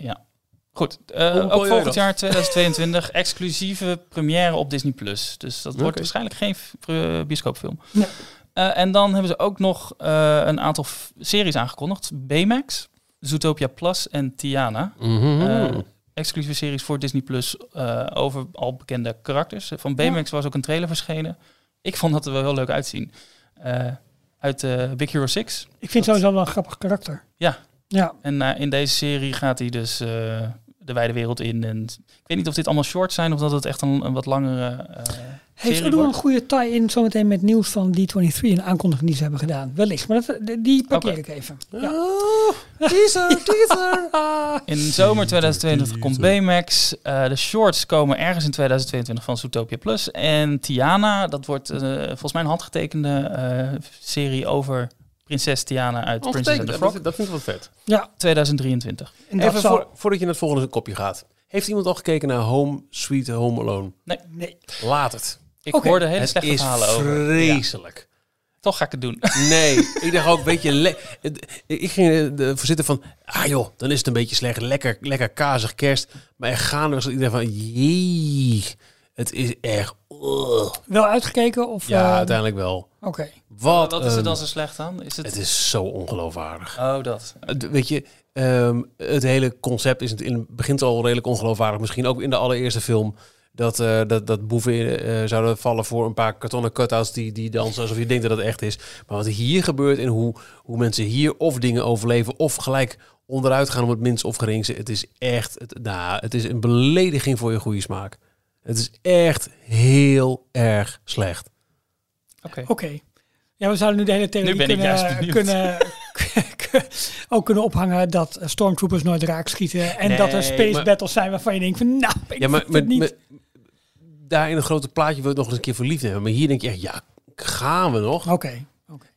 Goed, eh, ook volgend jaar 2022 <laughs> exclusieve première op Disney+. Plus. Dus dat wordt waarschijnlijk geen bioscoopfilm. Nee. Eh, en dan hebben ze ook nog eh, een aantal series aangekondigd. Baymax, Zootopia Plus en Tiana. Mhm. Exclusieve series voor Disney Plus eh, over al bekende karakters. Van Baymax was ook een trailer verschenen. Ik vond dat er wel heel leuk uitzien. Uit eh, Big Hero 6. Ik vind Dat- sowieso wel een grappig karakter. Ja. Ja. En eh, in deze serie gaat hij dus eh, de wijde wereld in. En ik weet niet of dit allemaal shorts zijn of dat het echt een, een wat langere eh Heeft er een goede tie-in zometeen met nieuws van D23, een aankondiging die ze hebben gedaan? Wellicht, maar dat, die parkeer ik even. Ja. Oh, teaser, <laughs> teaser. <laughs> In zomer 2022 komt Baymax. Eh, de shorts komen ergens in 2022 van Zootopia Plus. En Tiana, dat wordt eh, volgens mij een handgetekende eh, serie over prinses Tiana uit Princess and the dat, Frog. dat, dat vind ik wel vet. ja, 2023. en Even zou... voor, voordat je naar het volgende kopje gaat. Heeft iemand al gekeken naar Home Sweet Home Alone? Nee. Laat het. Ik Oké. hoorde hele het slechte is verhalen over. Ja, vreselijk. toch ga ik het doen. Nee, <laughs> ik dacht ook, weet je, le- het- ik ging ervoor zitten van, ah joh, dan is het een beetje slecht, lekker, lekker kazig kerst. Maar er gaan was iedereen van, jee, het is echt, ugh. Wel uitgekeken? Of, ja, eh, uiteindelijk wel. Oké. Wat, Wat is er dan zo slecht aan? Is het... het is zo ongeloofwaardig. Oh, dat. Uh, Weet je, ehm, het hele concept is in het begin al redelijk ongeloofwaardig. Misschien ook in de allereerste film. Dat, eh, dat, dat boeven eh, zouden vallen voor een paar kartonnen cutouts die, die dansen alsof je denkt dat het echt is. Maar wat hier gebeurt en hoe, hoe mensen hier of dingen overleven of gelijk onderuit gaan om het minst of geringste. Het is echt, het, nou, het is een belediging voor je goede smaak. Het is echt heel erg slecht. Oké. Ja, we zouden nu de hele theorie Nu ben ik juist kunnen, kunnen, <laughs> ook kunnen ophangen dat eh, stormtroopers nooit raak schieten. En dat er space maar- battles zijn waarvan je denkt van nou, ik Ja, maar het niet. met, daar in een grote plaatje wil het nog eens een keer verliefd hebben. Maar hier denk je echt, ja, gaan we nog? Oké.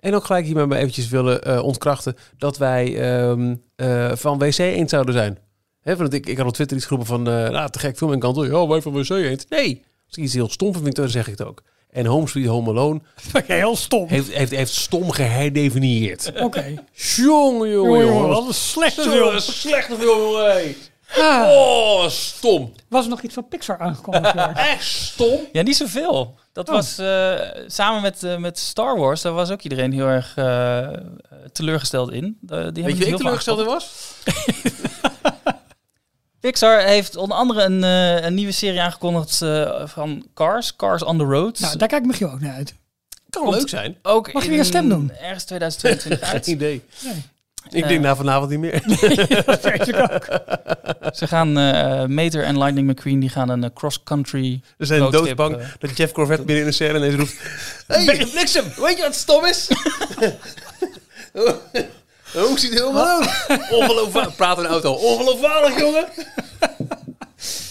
En ook gelijk hiermee maar eventjes willen eh, ontkrachten dat wij ehm, eh, van WC eens zouden zijn. Hè, want ik, ik had op Twitter iets geroepen van, nou, te gek film en kantoor. Ja, wij van WC eens. Nee, als ik iets heel stom vind, dan zeg ik het ook. En Home Sweet Home Alone <laughs> Heel stom. heeft, heeft, heeft stom geherdefinieerd. <laughs> Oké. jongen, jongen, Jongen, jongen, jongen. wat een slechte film. dat is een slechte film, jongen. hey. Ah, Oh, stom. was er nog iets van Pixar? <laughs> Jörg? Echt stom. Ja, niet zoveel. Dat Oh. was eh, samen met, eh, met Star Wars, daar was ook iedereen heel erg eh, teleurgesteld in. Die hebben Weet je wie ik teleurgesteld in was? Pixar heeft onder andere een, eh, een nieuwe serie aangekondigd eh, van Cars, Cars on the Road. nou, daar kijkt Michiel ook naar uit. Kan Komt- leuk zijn. ook Mag je in weer een stem doen? Ergens 2022 <laughs> Geen uit. idee. Nee. Ik Eh. denk na vanavond niet meer. <laughs> dat weet ik ook. <laughs> Ze gaan, eh Mater en Lightning McQueen, die gaan een eh, cross-country We zijn doodsbang eh, dat Jeff Corvette binnen in de scène ineens roept... Hey, bliksem, weet je wat stom is? Hoe ziet het helemaal uit? Ongeloofwaardig. <laughs> Praat in de auto. Ongeloofwaardig, jongen.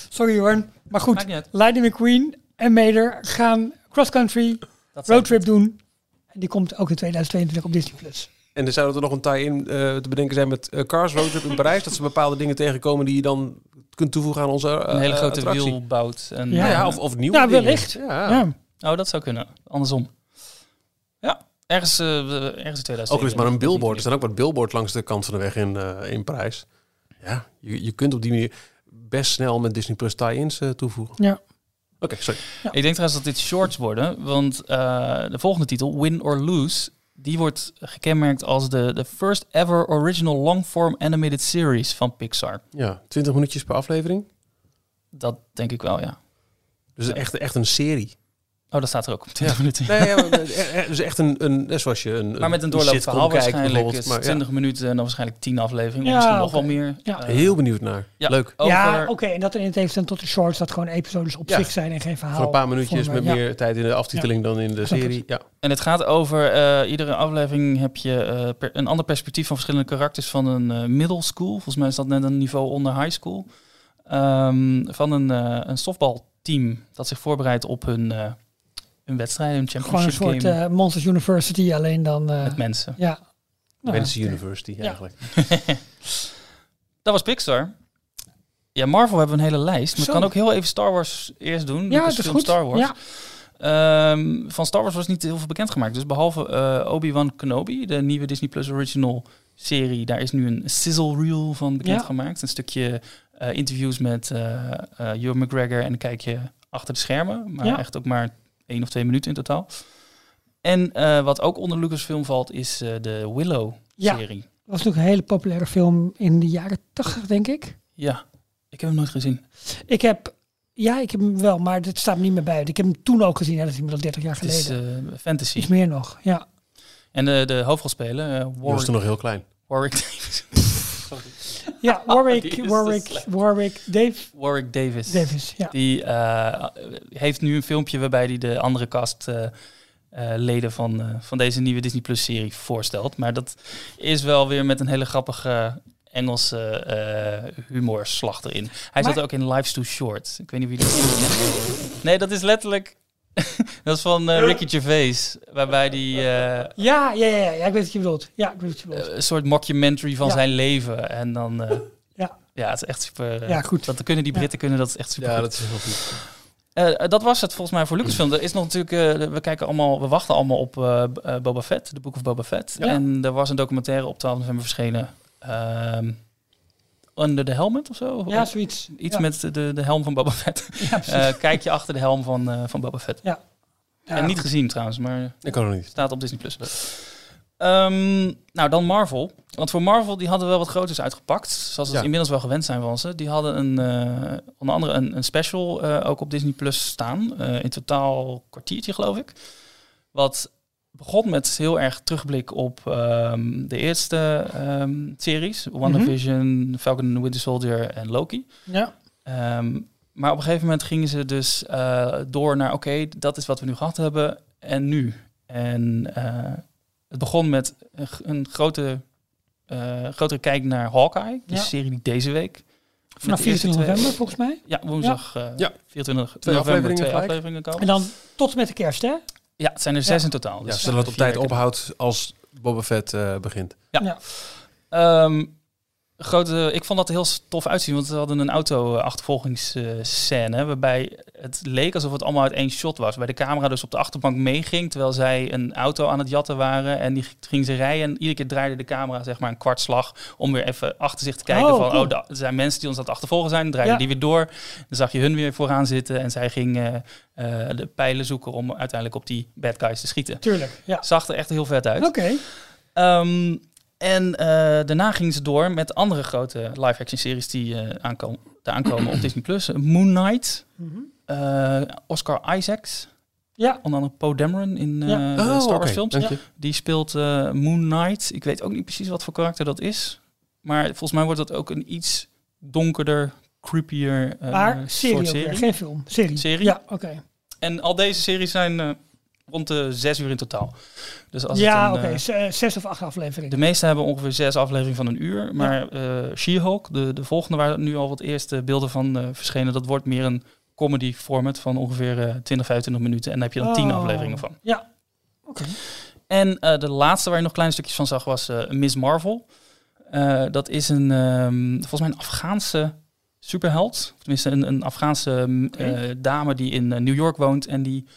Sorry Jorn. Maar goed. Lightning McQueen en Mater gaan cross-country roadtrip doen. En die komt ook in 2022 op Disney+. Plus. En er zou er nog een tie-in eh, te bedenken zijn met eh, Cars Road Trip in Parijs. Dat ze bepaalde dingen tegenkomen die je dan kunt toevoegen aan onze eh, een hele grote attractie. wiel bouwt. En, Ja, of, of nieuwe Ja, dingen. wellicht. Ja. Ja. Oh, dat zou kunnen. Andersom. Ergens, eh, ergens in 2000. Ook is maar een billboard. Er staan ook wat billboards langs de kant van de weg in, eh, in Parijs. Ja, je, je kunt op die manier best snel met Disney Plus tie-ins eh, toevoegen. Ja. Oké, sorry. Ik denk trouwens dat dit shorts worden, want eh, de volgende titel, Win or Lose, die wordt gekenmerkt als de, de first ever original long-form animated series van Pixar. Ja, 20 minuutjes per aflevering. Dat denk ik wel, ja. Dus echt, echt een serie. Oh, dat staat er ook op 20 minuten. Nee, ja, maar, <laughs> eh, eh, dus echt een, een net zoals je een, Maar met een sitcom doorloop verhaal waarschijnlijk. is Maar, ja, 20 minuten en dan waarschijnlijk 10 afleveringen. Ja, of misschien nog wel meer. Ja. Eh, heel benieuwd naar. ja. Leuk. Over, Ja, oké. En dat er in het tegenstelling tot de shorts dat gewoon episodes op Ja. zich zijn en geen verhaal. Voor een paar minuutjes vormen. met Ja. meer tijd in de aftiteling dan in de serie. Ja. En het gaat over, eh, iedere aflevering heb je eh, per- een ander perspectief van verschillende karakters van een eh, middle school. Volgens mij is dat net een niveau onder high school. Ehm, van een, eh een softbalteam dat zich voorbereidt op hun, eh hun wedstrijden, hun Gewoon een championship soort game eh, Monsters University, alleen dan... eh, met mensen. ja. Nou, oké. University eigenlijk. <laughs> Dat was Pixar. Ja, Marvel hebben we een hele lijst. Maar ik kan ook heel even Star Wars eerst doen. Ja, dat is goed. Star Wars. Ja. Ehm, van Star Wars was niet heel veel bekendgemaakt. Dus behalve eh, Obi-Wan Kenobi, de nieuwe Disney Plus Original serie, daar is nu een sizzle reel van bekendgemaakt. Een stukje eh, interviews met eh eh Ewan McGregor en dan kijk je achter de schermen. Maar Ja. echt ook maar één of twee minuten in totaal. En eh, wat ook onder Lucasfilm valt, is eh, de Willow-serie. Dat was natuurlijk een hele populaire film in de jaren 80, denk ik. Ja. ik heb hem nooit gezien. Ik heb... Ja, ik heb hem wel, maar dit staat me niet meer bij. Ik heb hem toen ook gezien, ja, dat is inmiddels 30 jaar Het is geleden. eh, fantasy. Iets meer nog, ja. En de, de hoofdrolspeler, Je was toen nog heel klein. Warwick <laughs> Davis. Ja, <laughs> Warwick, Warwick. Warwick, Dave Warwick Davis. Davis. Ja. Die eh, heeft nu een filmpje waarbij hij de andere cast eh, eh, leden van, eh, van deze nieuwe Disney Plus serie voorstelt. Maar dat is wel weer met een hele grappige Engelse eh humorslag erin. Hij Maar- zat ook in Life's Too Short. Ik weet niet wie dat is. Nee, dat is letterlijk... <laughs> dat is van eh, Ricky Gervais. Waarbij die eh, Ja, ja, ja, ik weet wat je bedoelt. Ja, ik weet wat je bedoelt. een soort mockumentary van Ja. zijn leven. En dan... eh, Ja. ja, het is echt super... eh, Ja, goed. Dat kunnen die Britten kunnen, dat is echt super Ja, goed. dat is heel goed. Eh, eh, dat was het volgens mij voor Lucasfilm. Er is nog natuurlijk, eh, we kijken allemaal, we wachten allemaal op eh, eh, Boba Fett, de Book of Boba Fett. Ja. En er was een documentaire op 12 november verschenen. ehm, Under the Helmet of zo? Ja, zoiets. Iets ja. met de, de helm van Boba Fett. <laughs> Ja, precies. Eh, kijk je achter de helm van, eh, van Boba Fett. Ja, en niet goed. gezien trouwens, maar Ik kan nog niet. staat op Disney+. Plus. Ehm, nou, dan Marvel. Want voor Marvel, die hadden wel wat groters uitgepakt. Zoals we Ja. het inmiddels wel gewend zijn van ze. Die hadden een, eh, onder andere een, een special eh, ook op Disney Plus staan. Eh, in totaal een kwartiertje, geloof ik. Wat begon met heel erg terugblik op ehm, de eerste ehm, series. WandaVision, Falcon and the Winter Soldier en Loki. Ja, Ehm, maar op een gegeven moment gingen ze dus eh, door naar, oké, dat is wat we nu gehad hebben en nu. En eh, het begon met een, grote, eh, grotere kijk naar Hawkeye, die Ja. serie die deze week. vanaf met de eerste 24 twee- november volgens mij. Ja, woensdag Ja. 24 Twee november afleveringen twee gelijk. afleveringen komen. En dan tot en met de kerst, hè? Ja, het zijn er zes Ja. in totaal. Ja, Dus zodat het op vier tijd ophoudt als Boba Fett eh, begint. Ehm, grote, ik vond dat er heel tof uitzien, want we hadden een auto-achtervolgingsscène waarbij het leek alsof het allemaal uit één shot was. Bij de camera dus op de achterbank meeging, terwijl zij een auto aan het jatten waren en die ging ze rijden. En iedere keer draaide de camera zeg maar een kwartslag om weer even achter zich te kijken Oh, van, cool. oh, er zijn mensen die ons aan het achtervolgen zijn. Dan draaide Ja. die weer door. Dan zag je hun weer vooraan zitten en zij ging eh, eh, de pijlen zoeken om uiteindelijk op die bad guys te schieten. Tuurlijk, ja. Zag er echt heel vet uit. Oké. Ehm, en eh, daarna gingen ze door met andere grote live-action series die eh aankomen, daar aankomen op Disney+. Plus. Moon Knight, Mhm. eh, Oscar Isaacs, Ja, onder andere Poe Dameron in eh, Ja. de Star Wars Oh, oké, films. Die speelt eh, Moon Knight. Ik weet ook niet precies wat voor karakter dat is. Maar volgens mij wordt dat ook een iets donkerder, creepier eh, maar serie soort ook weer, serie. geen film. Serie. Serie? Ja, oké. En al deze series zijn eh, rond de zes uur in totaal. Dus als Ja, oké. eh, Z- Zes of acht afleveringen. De meeste hebben ongeveer zes afleveringen van een uur. Maar eh She-Hulk, de, de volgende waar nu al wat eerste beelden van eh, verschenen, dat wordt meer een comedy format van ongeveer eh 20, 25 minuten. En daar heb je dan tien Oh. afleveringen van. Ja. Oké. En eh, de laatste waar je nog kleine stukjes van zag was eh, Miss Marvel. Eh, dat is een, ehm, volgens mij een Afghaanse superheld. Of Tenminste, een, een Afghaanse eh, dame die in eh, New York woont. En die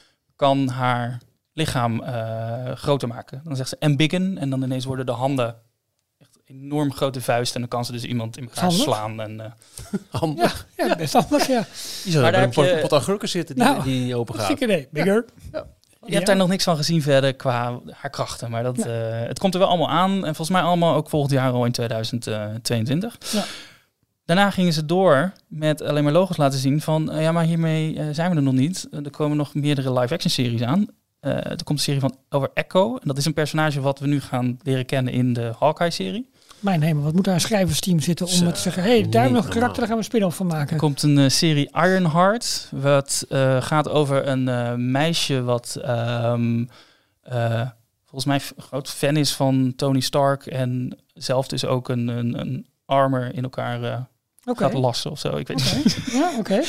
kan haar lichaam eh, groter maken. Dan zegt ze embiggen. En dan ineens worden de handen echt enorm grote vuist. En dan kan ze dus iemand in elkaar Handig. slaan. En, eh, <laughs> Handig. Ja, best <laughs> handig, ja. Die zou daar een pot, je- zitten die, Nou, die open gaat. Ziek idee. Bigger. Je hebt daar nog niks van gezien verder qua haar krachten. Maar dat, eh, het komt er wel allemaal aan. En volgens mij allemaal ook volgend jaar al in 2022. Ja. Daarna gingen ze door met alleen maar logos laten zien van... eh, ja, maar hiermee eh, zijn we er nog niet. Eh, er komen nog meerdere live-action series aan. Eh, er komt een serie van over Echo. En dat is een personage wat we nu gaan leren kennen in de Hawkeye-serie. Mijn hemel, wat moet daar een schrijversteam zitten om Zo, te zeggen... hé, hey, daar hebben we nog een karakter, daar gaan we een spin-off van maken. Er komt een serie Ironheart. Wat eh, gaat over een eh, meisje wat ehm, eh, volgens mij een groot fan is van Tony Stark. En zelf dus ook een, een, een armor in elkaar eh, Oké. gaat lassen of zo. Ik weet niet. Ja, oké. <laughs>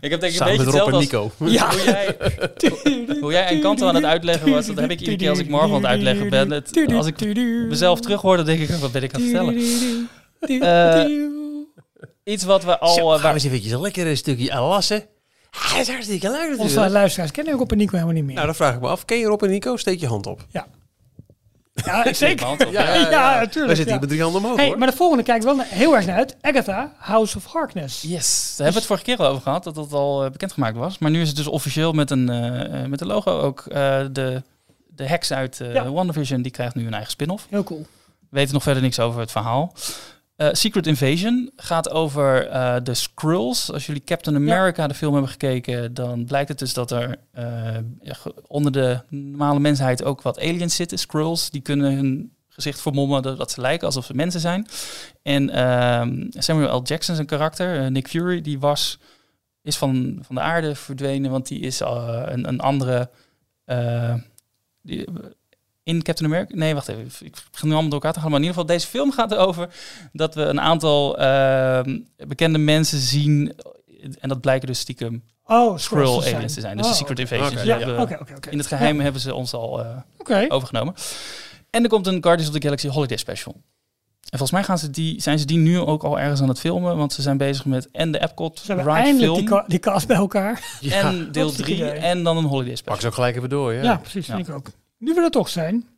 ik heb denk ik een beetje en hetzelfde als Nico. Ja. hoe jij, <laughs> hoe jij een kant aan het uitleggen was. Dat heb ik iedere keer als ik Marvel aan het uitleggen ben. Het, als ik mezelf terug hoor, dan denk ik, wat ben ik aan het vertellen? Eh, Iets wat we al... Zo, eh, gaan we waar- eens eventjes een lekker stukje aan lassen. Dat is hartstikke leuk Onze luisteraars kennen Rob en Nico helemaal niet meer. Nou, dan vraag ik me af. Ken je Rob en Nico? Steek je hand op. ja, Steek <laughs> zeker. hand op, Ja, ja. natuurlijk. Wij zitten ja. hier met drie handen omhoog, Hey, hoor. maar de volgende kijkt wel naar- heel erg naar uit. Agatha, House of Harkness. Yes, daar hebben we het vorige keer al over gehad, dat dat al eh, bekendgemaakt was. Maar nu is het dus officieel met een, eh, eh, met een logo ook. eh, de, de heks uit eh Ja. WandaVision, die krijgt nu een eigen spin-off. Heel cool. We weten nog verder niks over het verhaal. Eh, Secret Invasion gaat over eh, de Skrulls. Als jullie Captain America de film hebben gekeken, dan blijkt het dus dat er eh, onder de normale mensheid ook wat aliens zitten. Skrulls, die kunnen hun gezicht vermommen dat, ze lijken alsof ze mensen zijn. En ehm, Samuel L. Jackson, zijn karakter, Nick Fury, die was, is van, van de aarde verdwenen, want die is een, een andere... Die, in Captain America. Nee, wacht even. Ik ga nu allemaal door elkaar te gaan. Maar in ieder geval, deze film gaat erover dat we een aantal uh, bekende mensen zien. En dat blijken dus stiekem oh, Skrull aliens te zijn. Dus oh, de Secret Invasion. Okay. Ja, ja, okay, okay, In het geheim ja. hebben ze ons al uh, okay. overgenomen. En er komt een Guardians of the Galaxy Holiday Special. En volgens mij gaan ze die, zijn ze die nu ook al ergens aan het filmen. Want ze zijn bezig met en de Epcot ze ride film. Die, ka die cast bij elkaar. Ja, en deel 3 en dan een Holiday Special. Pak ze ook gelijk even door, ja. Ja, precies. Vind ik ook. Nu we er toch zijn.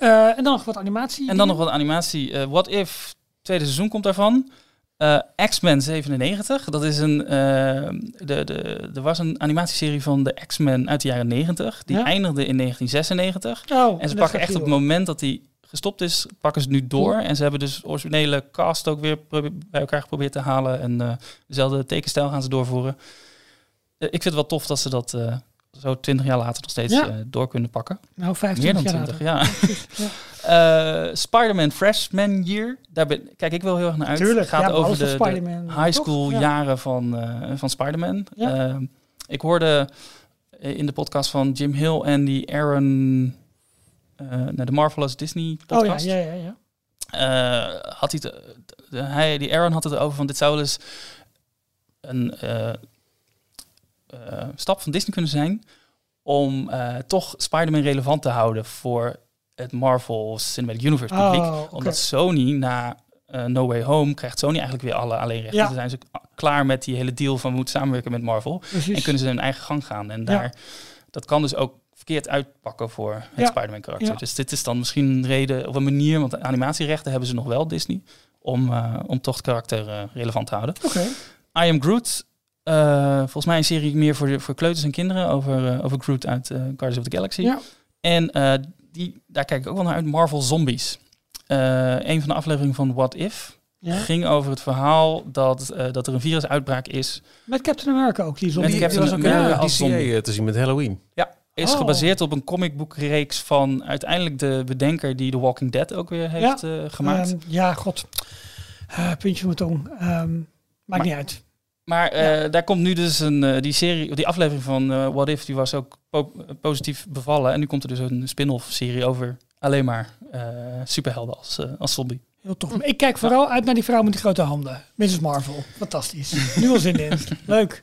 Uh, en dan nog wat animatie. En dan nog wat animatie. Uh, What If, tweede seizoen komt daarvan. Uh, X-Men 97. Dat is een. de, de, er was een animatieserie van de X-Men uit de jaren 90. Die ja? eindigde in 1996. Oh, en ze pakken echt op het moment dat die gestopt is, pakken ze nu door. En ze hebben dus originele cast ook weer bij elkaar geprobeerd te halen. En dezelfde tekenstijl gaan ze doorvoeren. ik vind het wel tof dat ze dat zo twintig jaar later nog steeds ja. uh, door kunnen pakken. Nou, 15 Meer dan 20, ja. ja. uh, <laughs> Spider-Man Freshman Year. Daar ben, kijk ik wel heel erg naar uit. Tuurlijk, gaat ja, over de, de high school jaren van, uh, van Spider-Man. Ik hoorde in de podcast van Jim Hill en die Aaron... de Marvelous Disney podcast. Oh ja, ja, ja. had hij, te, de, hij, die Aaron had het over van dit zou eens een uh, stap van Disney kunnen zijn om uh, toch Spider-Man relevant te houden voor het Marvel Cinematic Universe publiek. Oh, okay. Omdat Sony na uh, No Way Home krijgt Sony eigenlijk weer alle alleenrechten. Ja. Dan zijn ze klaar met die hele deal van we moeten samenwerken met Marvel. Precies. En kunnen ze hun eigen gang gaan. En daar, Ja. dat kan dus ook verkeerd uitpakken voor het Ja. Spider-Man karakter. Dus dit is dan misschien een reden of een manier, want animatierechten hebben ze nog wel, Disney, om, uh, om toch het karakter relevant te houden. I Am Groot. Uh, volgens mij een serie meer voor, de, voor kleuters en kinderen over, uh, over Groot uit uh, Guardians of the Galaxy. Ja. En uh, die, daar kijk ik ook wel naar uit, Marvel Zombies. Uh, een van de afleveringen van What If Ja. ging over het verhaal dat, uh, dat er een virusuitbraak is. Met Captain America ook, die zombie. Met Die, Captain die was ook America als zombie. eh, te zien met Halloween. Ja, is Oh. gebaseerd op een comicboekreeks van uiteindelijk de bedenker die The Walking Dead ook weer heeft uh, gemaakt. Ehm, ja, god. Uh, puntje van mijn tong. Um, maakt Maar- niet uit. Maar uh, daar komt nu dus een, uh, die serie, die aflevering van uh, What If, die was ook po positief bevallen. En nu komt er dus een spin-off serie over alleen maar superhelden als, als zombie. Heel tof. Ik kijk vooral uit naar die vrouw met die grote handen. Mrs. Marvel. Fantastisch. nu al zin in. <laughs> Leuk.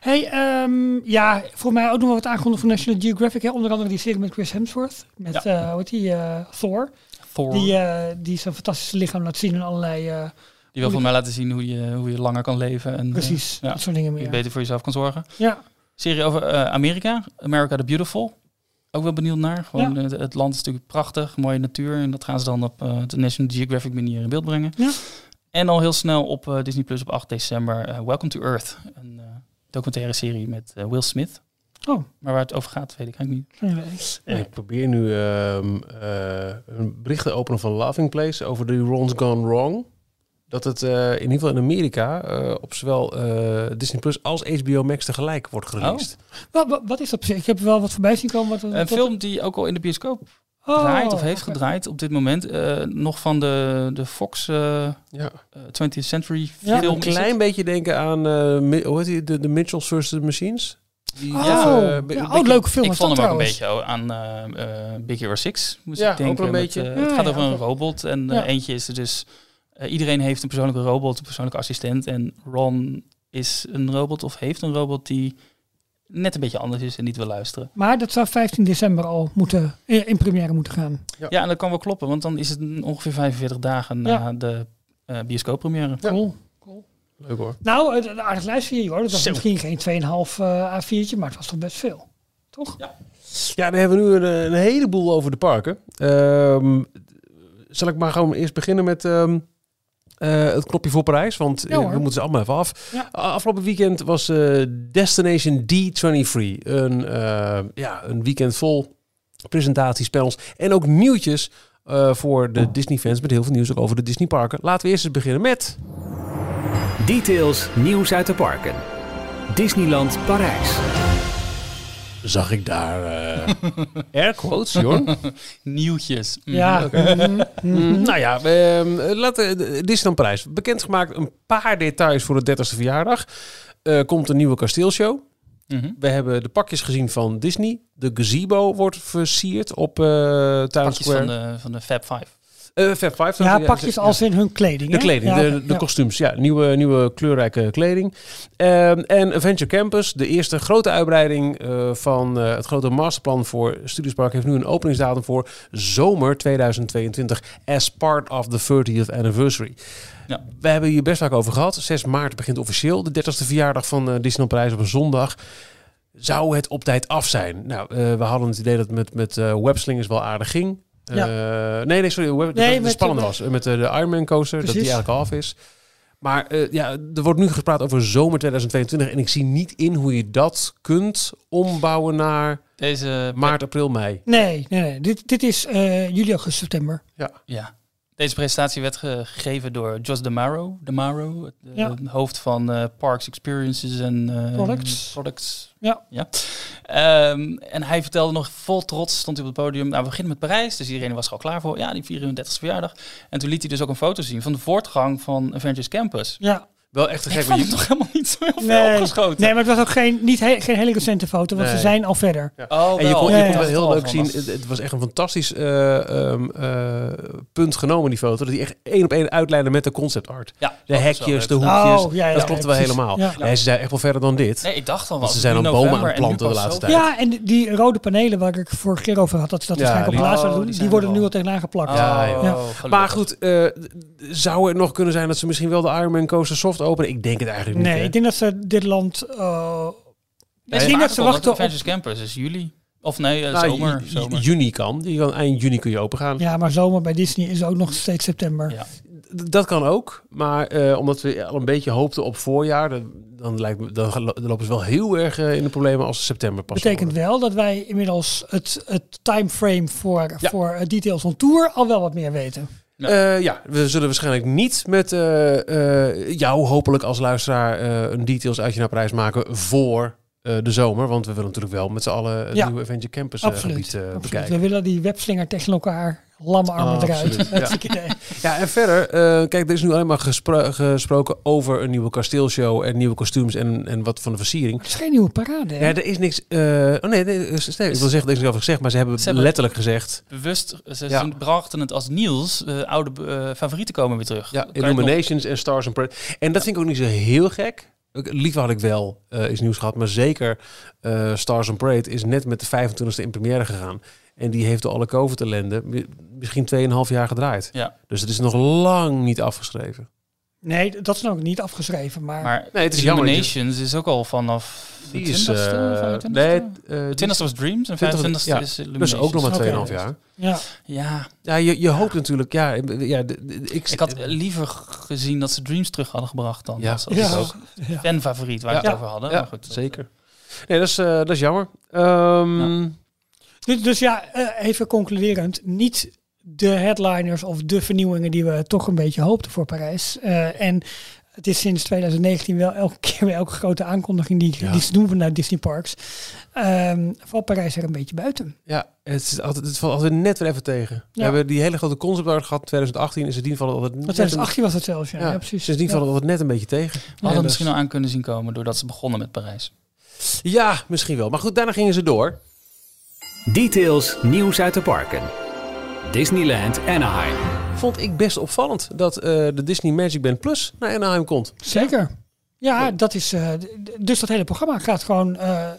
Hey, um, ja, voor mij ook nog wat aangekondigd van National Geographic. Hè? Onder andere die serie met Chris Hemsworth. Met, Ja. hoe heet die, Thor. Thor, Die, die zijn fantastische lichaam laat zien in allerlei... Uh, wil voor mij laten zien hoe je, hoe je langer kan leven. En, precies, ja. dat soort dingen hoe je meer. beter voor jezelf kan zorgen. Ja, Serie over uh, Amerika, America the Beautiful. Ook wel benieuwd naar. Gewoon, Ja. het, het land is natuurlijk prachtig, mooie natuur. En dat gaan ze dan op uh, de National Geographic manier in beeld brengen. Ja. En al heel snel op uh, Disney Plus op 8 december uh, Welcome to Earth. Een uh, documentaire serie met uh, Will Smith. Oh. Maar waar het over gaat, weet ik eigenlijk niet. En ik probeer nu ehm, eh, een bericht te openen van Laughing Place over de Ron's Gone Wrong. Dat het eh, in ieder geval in Amerika eh, op zowel eh, Disney Plus als HBO Max tegelijk wordt gereleased. Wat, wat, wat is dat precies? Ik heb wel wat voorbij zien komen. Wat, Een film die ook al in de bioscoop Oh, draait of heeft gedraaid op dit moment. Uh, nog van de, de Fox uh, Ja. 20th Century Ja, film. Een klein beetje denken aan uh, hoe heet die, de, de Mitchells vs. the Machines. Die, Oh, be- ja, oh, leuke film. ik vond hem ook een beetje aan uh, uh, Big Hero 6. Moest Ja, ik denken. ook een met, beetje. uh, Ja, het gaat ja, over een robot en uh, eentje is er dus... Uh, iedereen heeft een persoonlijke robot, een persoonlijke assistent. En Ron is een robot of heeft een robot die net een beetje anders is en niet wil luisteren. Maar dat zou 15 december al moeten, in, in première moeten gaan. Ja. Ja, en dat kan wel kloppen, want dan is het ongeveer 45 dagen na Ja. de uh, bioscooppremière. Ja. Cool. Leuk hoor. Nou, het- een aardig lijstje hier hoor. Dat was Zo. misschien geen 2,5 uh, A4'tje, maar het was toch best veel. Toch? Ja, dan hebben we nu een, een heleboel over de parken. Ehm, zal ik maar gewoon eerst beginnen met ehm, eh, het knopje voor Parijs? Want Ja, eh, we moeten ze allemaal even af. Ja. Afgelopen weekend was eh, Destination D23. Een, eh, ja, een weekend vol presentaties, panels en ook nieuwtjes eh, voor de Disney-fans. Met heel veel nieuws ook over de Disney-parken. Laten we eerst eens beginnen met... Details, nieuws uit de parken. Disneyland Parijs. Zag ik daar eh <laughs> air quotes, Jorn. <laughs> Nieuwtjes. Mhm. Ja. mhm, mhm. Nou ja, ehm, laten Disneyland Prijs. Bekendgemaakt een paar details voor de 30ste verjaardag. Eh, komt een nieuwe kasteelshow. Mhm. We hebben de pakjes gezien van Disney. De gazebo wordt versierd op eh Town Pakjes Square. van de, van de Fab Five. Eh, Fab Five. Ja, pakjes ja. als in hun kleding. De hè? kleding, Ja, de, de ja. kostuums. Ja, nieuwe, nieuwe kleurrijke kleding. Ehm, en Adventure Campus, de eerste grote uitbreiding eh, van eh, het grote masterplan voor Studiospark, heeft nu een openingsdatum voor zomer 2022 as part of the 30th anniversary. Ja. We hebben hier best vaak over gehad. 6 maart begint officieel de 30ste verjaardag van eh Disneyland Parijs op een zondag. Zou het op tijd af zijn? Nou, eh, we hadden het idee dat het met, met eh, webslingers wel aardig ging. Ja. Eh, nee, nee, sorry. Nee, dat het spannend was. Met eh, de Ironman coaster, dat die eigenlijk af is. Maar eh, ja, er wordt nu gepraat over zomer 2022. En ik zie niet in hoe je dat kunt ombouwen naar Deze, maart, april, mei. Nee, nee, nee. Dit, dit is eh, juli, augustus, september. Ja. Deze presentatie werd gegeven door Jos DeMaro, DeMaro het eh, Ja. hoofd van eh, Parks Experiences en eh, Products. products. Ja. ja. Ehm, en hij vertelde nog vol trots, stond hij op het podium. Nou, we beginnen met Parijs, dus iedereen was er al klaar voor. Ja, die 34e verjaardag. En toen liet hij dus ook een foto zien van de voortgang van Avengers Campus. Ja. Wel echt te Ik gek. vond want het je- nog helemaal niet zo heel veel opgeschoten. Nee, maar het was ook geen, niet he- geen hele recente foto, want Nee. ze zijn al verder. Oh, En je kon, Ja, je ja, kon wel ja. heel leuk zien. Het, het was echt een fantastisch eh, ehm, eh, punt genomen, die foto. Dat hij echt één op één uitlijnen met de concept art. Ja, De hekjes, de hoekjes. Oh, ja, ja, dat ja, klopte wel precies. helemaal. Ja. Nee, ze zijn echt wel verder dan dit. Nee, ik dacht al wel. ze zijn al bomen aan het planten de laatste tijd. Ja, en die- die rode panelen waar ik vorig keer over had, dat ze dat Ja, waarschijnlijk op die- laatst oh, doen, die die, worden nu al. tegenaan geplakt. Ja, ja. gelukkig. Maar goed, eh, zou het nog kunnen zijn dat ze misschien wel de Ironman coaster soft openen? Ik denk het eigenlijk niet. Nee, hè. ik denk dat ze dit land... eh, Nee, ik denk dat ze wachten op... Avengers Campus is juli. Of nee, eh, Nou, zomer. zomer. Juni kan. Die kan. Eind juni kun je open gaan. Ja, maar zomer bij Disney is ook nog steeds september. Ja. Dat kan ook. Maar eh, omdat we al een beetje hoopten op voorjaar, dan, dan, lijkt me, dan, dan lopen ze wel heel erg in de problemen als september pas. betekent worden. wel dat wij inmiddels het, het timeframe voor, Ja. voor Details on Tour al wel wat meer weten. Ja. Eh, ja, we zullen waarschijnlijk niet met eh, eh, jou hopelijk als luisteraar een details uitje naar prijs maken voor eh, de zomer. Want we willen natuurlijk wel met z'n allen het Ja. nieuwe Avenger Campus eh, Absoluut. gebied eh, Absoluut. bekijken. We willen die webslinger tegen elkaar, lamme armen Oh, eruit. <laughs> Ja. en verder, eh, kijk, er is nu alleen maar gespro- gesproken over een nieuwe kasteelshow en nieuwe kostuums en, en wat van de versiering. Het is geen nieuwe parade. hè? Ja, er is niks. eh, oh nee, nee, ik wil zeggen, er is niks over gezegd, maar ze hebben, Ze hebben- letterlijk gezegd. Bewust, ze Ja. brachten het als Niels. eh, oude favorieten komen weer terug. Ja, Illuminations en Stars and Parade. En dat vind ik ook niet zo heel gek. Liever had ik wel eh is nieuws gehad, maar zeker eh, Stars and Parade is net met de 25e in première gegaan. En die heeft door alle COVID-ellende mi- misschien 2,5 jaar gedraaid. Ja. Dus het is nog lang niet afgeschreven. Nee, dat is nog niet afgeschreven. Maar, Maar Nee, het is jammer. Illuminations is ook al vanaf de Die is... 20ste, eh 25ste? nee, eh, De 20ste was Dreams en 20e 25ste ja. is dus ook nog maar Oké. 2,5 jaar. ja, Ja, Ja, je, je hoopt natuurlijk... Ja, ja, ik, ik had liever gezien dat ze Dreams terug hadden gebracht dan. Ja, dat Ja. is ja, ook ja. fanfavoriet waar Ja. we het over hadden. Ja, maar goed, dat- zeker. Nee, dat is, eh, dat is jammer. Ehm, Dus, dus ja, eh, even concluderend. Niet de headliners of de vernieuwingen die we toch een beetje hoopten voor Parijs. Eh, en het is sinds 2019 wel elke <laughs> keer bij elke grote aankondiging die, Ja. die ze doen vanuit Disney Parks. ehm valt Parijs er een beetje buiten. Ja, het, is altijd, het valt altijd net weer even tegen. We hebben die hele grote concept art gehad in 2018. En sindsdien valt het altijd Want net een, 2018 was het zelfs, ja. ja, ja, precies. Sindsdien valt het altijd net een beetje tegen. We hadden dus- misschien al aan kunnen zien komen doordat ze begonnen met Parijs. Ja, misschien wel. Maar goed, daarna gingen ze door. Details nieuws uit de parken. Disneyland Anaheim. Vond ik best opvallend dat eh, de Disney Magic Band Plus naar Anaheim komt. Zeker. Ja, dat is. eh, dus dat hele programma gaat gewoon eh,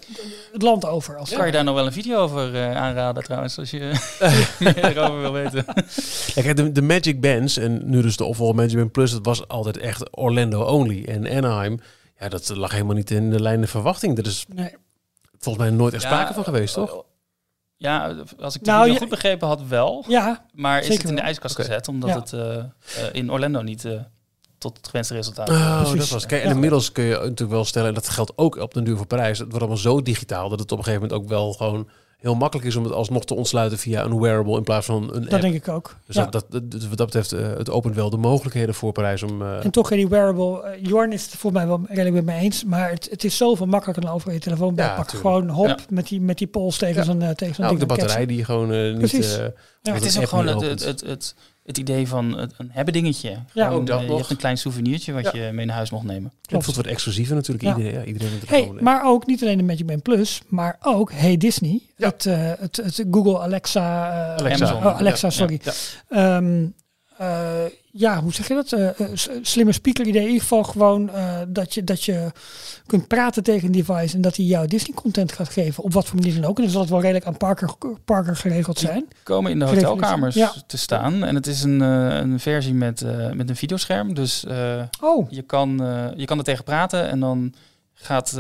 het land over. Als Kan je daar nog wel een video over eh, aanraden trouwens, als je <laughs> meer erover wil weten? Ja, kijk, de, de Magic Bands, en nu dus de opvolger Magic Band Plus, dat was altijd echt Orlando only. En Anaheim, ja, dat lag helemaal niet in de lijn de verwachting. Dat is Nee. volgens mij nooit echt Ja, sprake van geweest, toch? Ja, als ik de Nou, goed begrepen had wel. Ja, Maar is het in de ijskast gezet, omdat Ja. het eh, eh, in Orlando niet eh, tot het gewenste resultaat Oh, precies. dat was. Kijk, en Ja. inmiddels kun je natuurlijk wel stellen, en dat geldt ook op de duur voor Parijs. Het wordt allemaal zo digitaal dat het op een gegeven moment ook wel gewoon heel makkelijk is om het alsnog te ontsluiten via een wearable in plaats van een Dat app. denk ik ook. Dus Ja. dat, dat, dat- wat dat betreft, eh, het opent wel de mogelijkheden voor Parijs om... eh, En toch, die wearable, eh, Jorn is het voor mij wel redelijk met me eens, maar het, het is zoveel makkelijker dan over je telefoon Ja, pakken. tuurlijk. Gewoon hop Ja. met die, met die pols tegen Ja. zo'n uh, tegen zo'n nou, ook de batterij die gewoon niet... Precies. eh, Ja. dat Het is ook gewoon het, het, het, het, idee van het, een hebben dingetje. Ja, Gewoon, ook dat eh, je nog. hebt een klein souvenirtje wat Ja. je mee naar huis mocht nemen. Het voelt wat exclusiever natuurlijk. Ja. Iedereen, ja, iedereen heeft het Hey, maar ook niet alleen de Magic Band Plus, maar ook Hey Disney. Ja. Het, eh, het, het Google Alexa. eh, Alexa. Oh, Alexa, Ja, sorry. ja. Ehm, eh, ja, hoe zeg je dat? S- slimme speaker idee. In ieder geval gewoon eh, dat, je, dat je kunt praten tegen een device en dat hij jou Disney content gaat geven. Op wat voor manier dan ook. En dan zal het wel redelijk aan Parker, Parker geregeld zijn. Komen in de hotelkamers ja. te staan. En het is een, een versie met, met een videoscherm. Dus Oh, je, kan, je kan er tegen praten en dan gaat...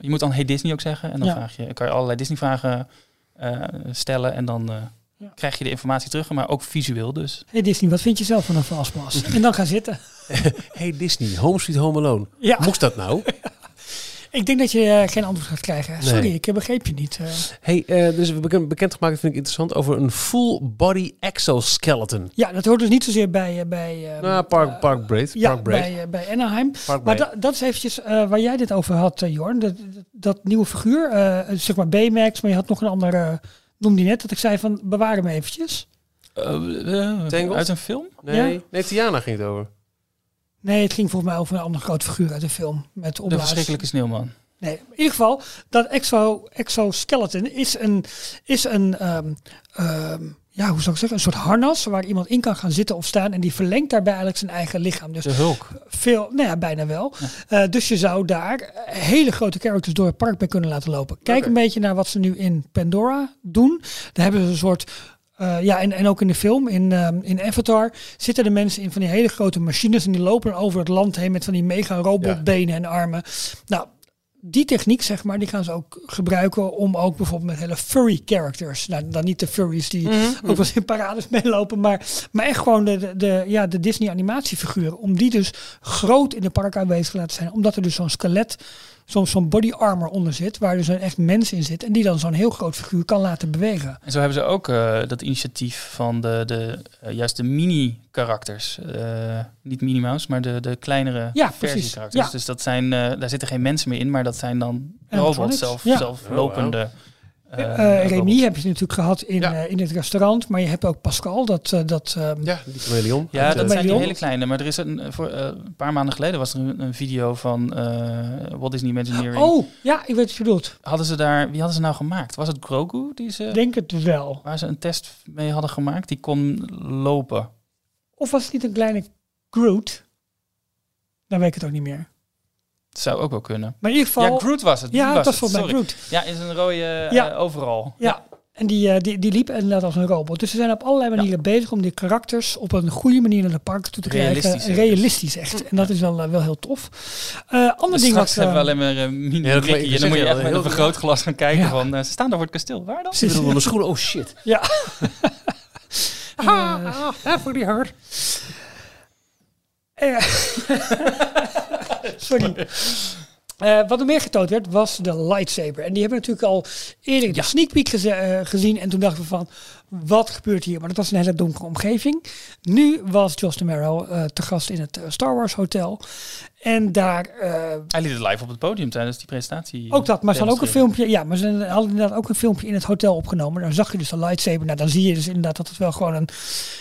je moet dan Hey Disney ook zeggen. En dan Ja. vraag je, kan je allerlei Disney vragen stellen. En dan Ja. krijg je de informatie terug. Maar ook visueel dus. hey Disney, wat vind je zelf van een Fastpass? <laughs> en dan gaan zitten. <laughs> Hey Disney, Home Sweet Home Alone. Ja, Moest dat nou? <laughs> ik denk dat je eh, geen antwoord gaat krijgen. Sorry, Nee. ik begreep je niet. eh. Hey, eh, dus we bekend, bekendgemaakt, vind ik interessant, over een full body exoskeleton. ja, dat hoort dus niet zozeer bij... eh, bij eh, Nou, Park, eh, Park Braid. Ja, Park Braid. bij, eh, bij Anaheim. Park Maar dat, is eventjes eh, waar jij dit over had, eh, Jorn. Dat, dat, dat nieuwe figuur, eh, zeg maar Baymax, maar je had nog een andere, noemde je net, dat ik zei van bewaar hem eventjes. Tangled? uit een film? Nee, Ja? nee, Tiana ging het over. Nee, het ging volgens mij over een andere grote figuur uit de film. Met De opblaas. verschrikkelijke sneeuwman. Nee, in ieder geval, dat exo, exoskeleton is een, is een ehm, ehm, ja, hoe zou ik zeggen, een soort harnas waar iemand in kan gaan zitten of staan. En die verlengt daarbij eigenlijk zijn eigen lichaam. Dus De Hulk. veel, nou ja, bijna wel. Eh, dus je zou daar hele grote characters door het park mee kunnen laten lopen. Kijk een beetje naar wat ze nu in Pandora doen. Daar hebben ze een soort. eh, ja, en, en ook in de film, in, in Avatar, zitten de mensen in van die hele grote machines en die lopen over het land heen met van die mega robotbenen en armen. Nou, die techniek, zeg maar, die gaan ze ook gebruiken om ook bijvoorbeeld met hele furry characters, nou dan niet de furries die Mhm. ook wel eens in parades <laughs> meelopen, maar, maar echt gewoon de, de, de, ja, de Disney animatiefiguren, om die dus groot in de park aanwezig te laten zijn, omdat er dus zo'n skelet, soms zo'n body armor onder zit, waar dus een echt mens in zit en die dan zo'n heel groot figuur kan laten bewegen. En zo hebben ze ook eh, dat initiatief van de, de, eh, juist de mini-karakters. Eh, niet Minnie Mouse, maar de, de kleinere Ja. Ja. Dus dat zijn, eh, daar zitten geen mensen meer in, maar dat zijn dan robots, zelf, ja. zelflopende. eh, Eh Remy heb je natuurlijk gehad in, Ja. eh, in het restaurant, maar je hebt ook Pascal, dat, dat ehm, Ja, die chameleon. Ja, dat zijn die hele kleine. Maar er is een, voor, een paar maanden geleden was er een, een video van eh Walt Disney Imagineering. Oh, ja, ik weet wat je bedoelt. Hadden ze daar, wie hadden ze nou gemaakt? Was het Grogu die ze, Ik denk het wel. waar ze een test mee hadden gemaakt? Die kon lopen. Of was het niet een kleine Groot? Dan weet ik het ook niet meer. Dat zou ook wel kunnen. Maar in ieder geval... Ja, Groot was het. die Ja, dat was het, volgens mij. Groot. Ja, in zijn rode Ja. eh, overal. Ja. En die, eh, die, die liep inderdaad als een robot. Dus ze zijn op allerlei manieren bezig om die karakters op een goede manier naar de park toe te krijgen. Realistisch, hè? Realistisch echt. En dat is wel, eh, wel heel tof. Eh ander Dus ding wat... hebben we eh, alleen maar uh, mini Ja, En dan moet je echt ja, met een heel- vergrootglas gaan kijken Ja. van... eh, ze staan daar voor het kasteel. Waar dan? Zit er onder de schoenen? Oh shit. Ja. Ah, that really hurt. Eh, <laughs> Sorry. Eh, wat er meer getoond werd, was de lightsaber. En die hebben we natuurlijk al eerder de sneak peek geze- eh, gezien. En toen dachten we van, wat gebeurt hier? Maar dat was een hele donkere omgeving. Nu was Josh DeMero eh te gast in het eh, Star Wars Hotel. En daar eh, Hij liet het live op het podium tijdens die presentatie. ook dat, maar ze hadden ook een filmpje. Ja, maar ze hadden inderdaad ook een filmpje in het hotel opgenomen. Daar zag je dus de lightsaber. Nou, dan zie je dus inderdaad dat het wel gewoon een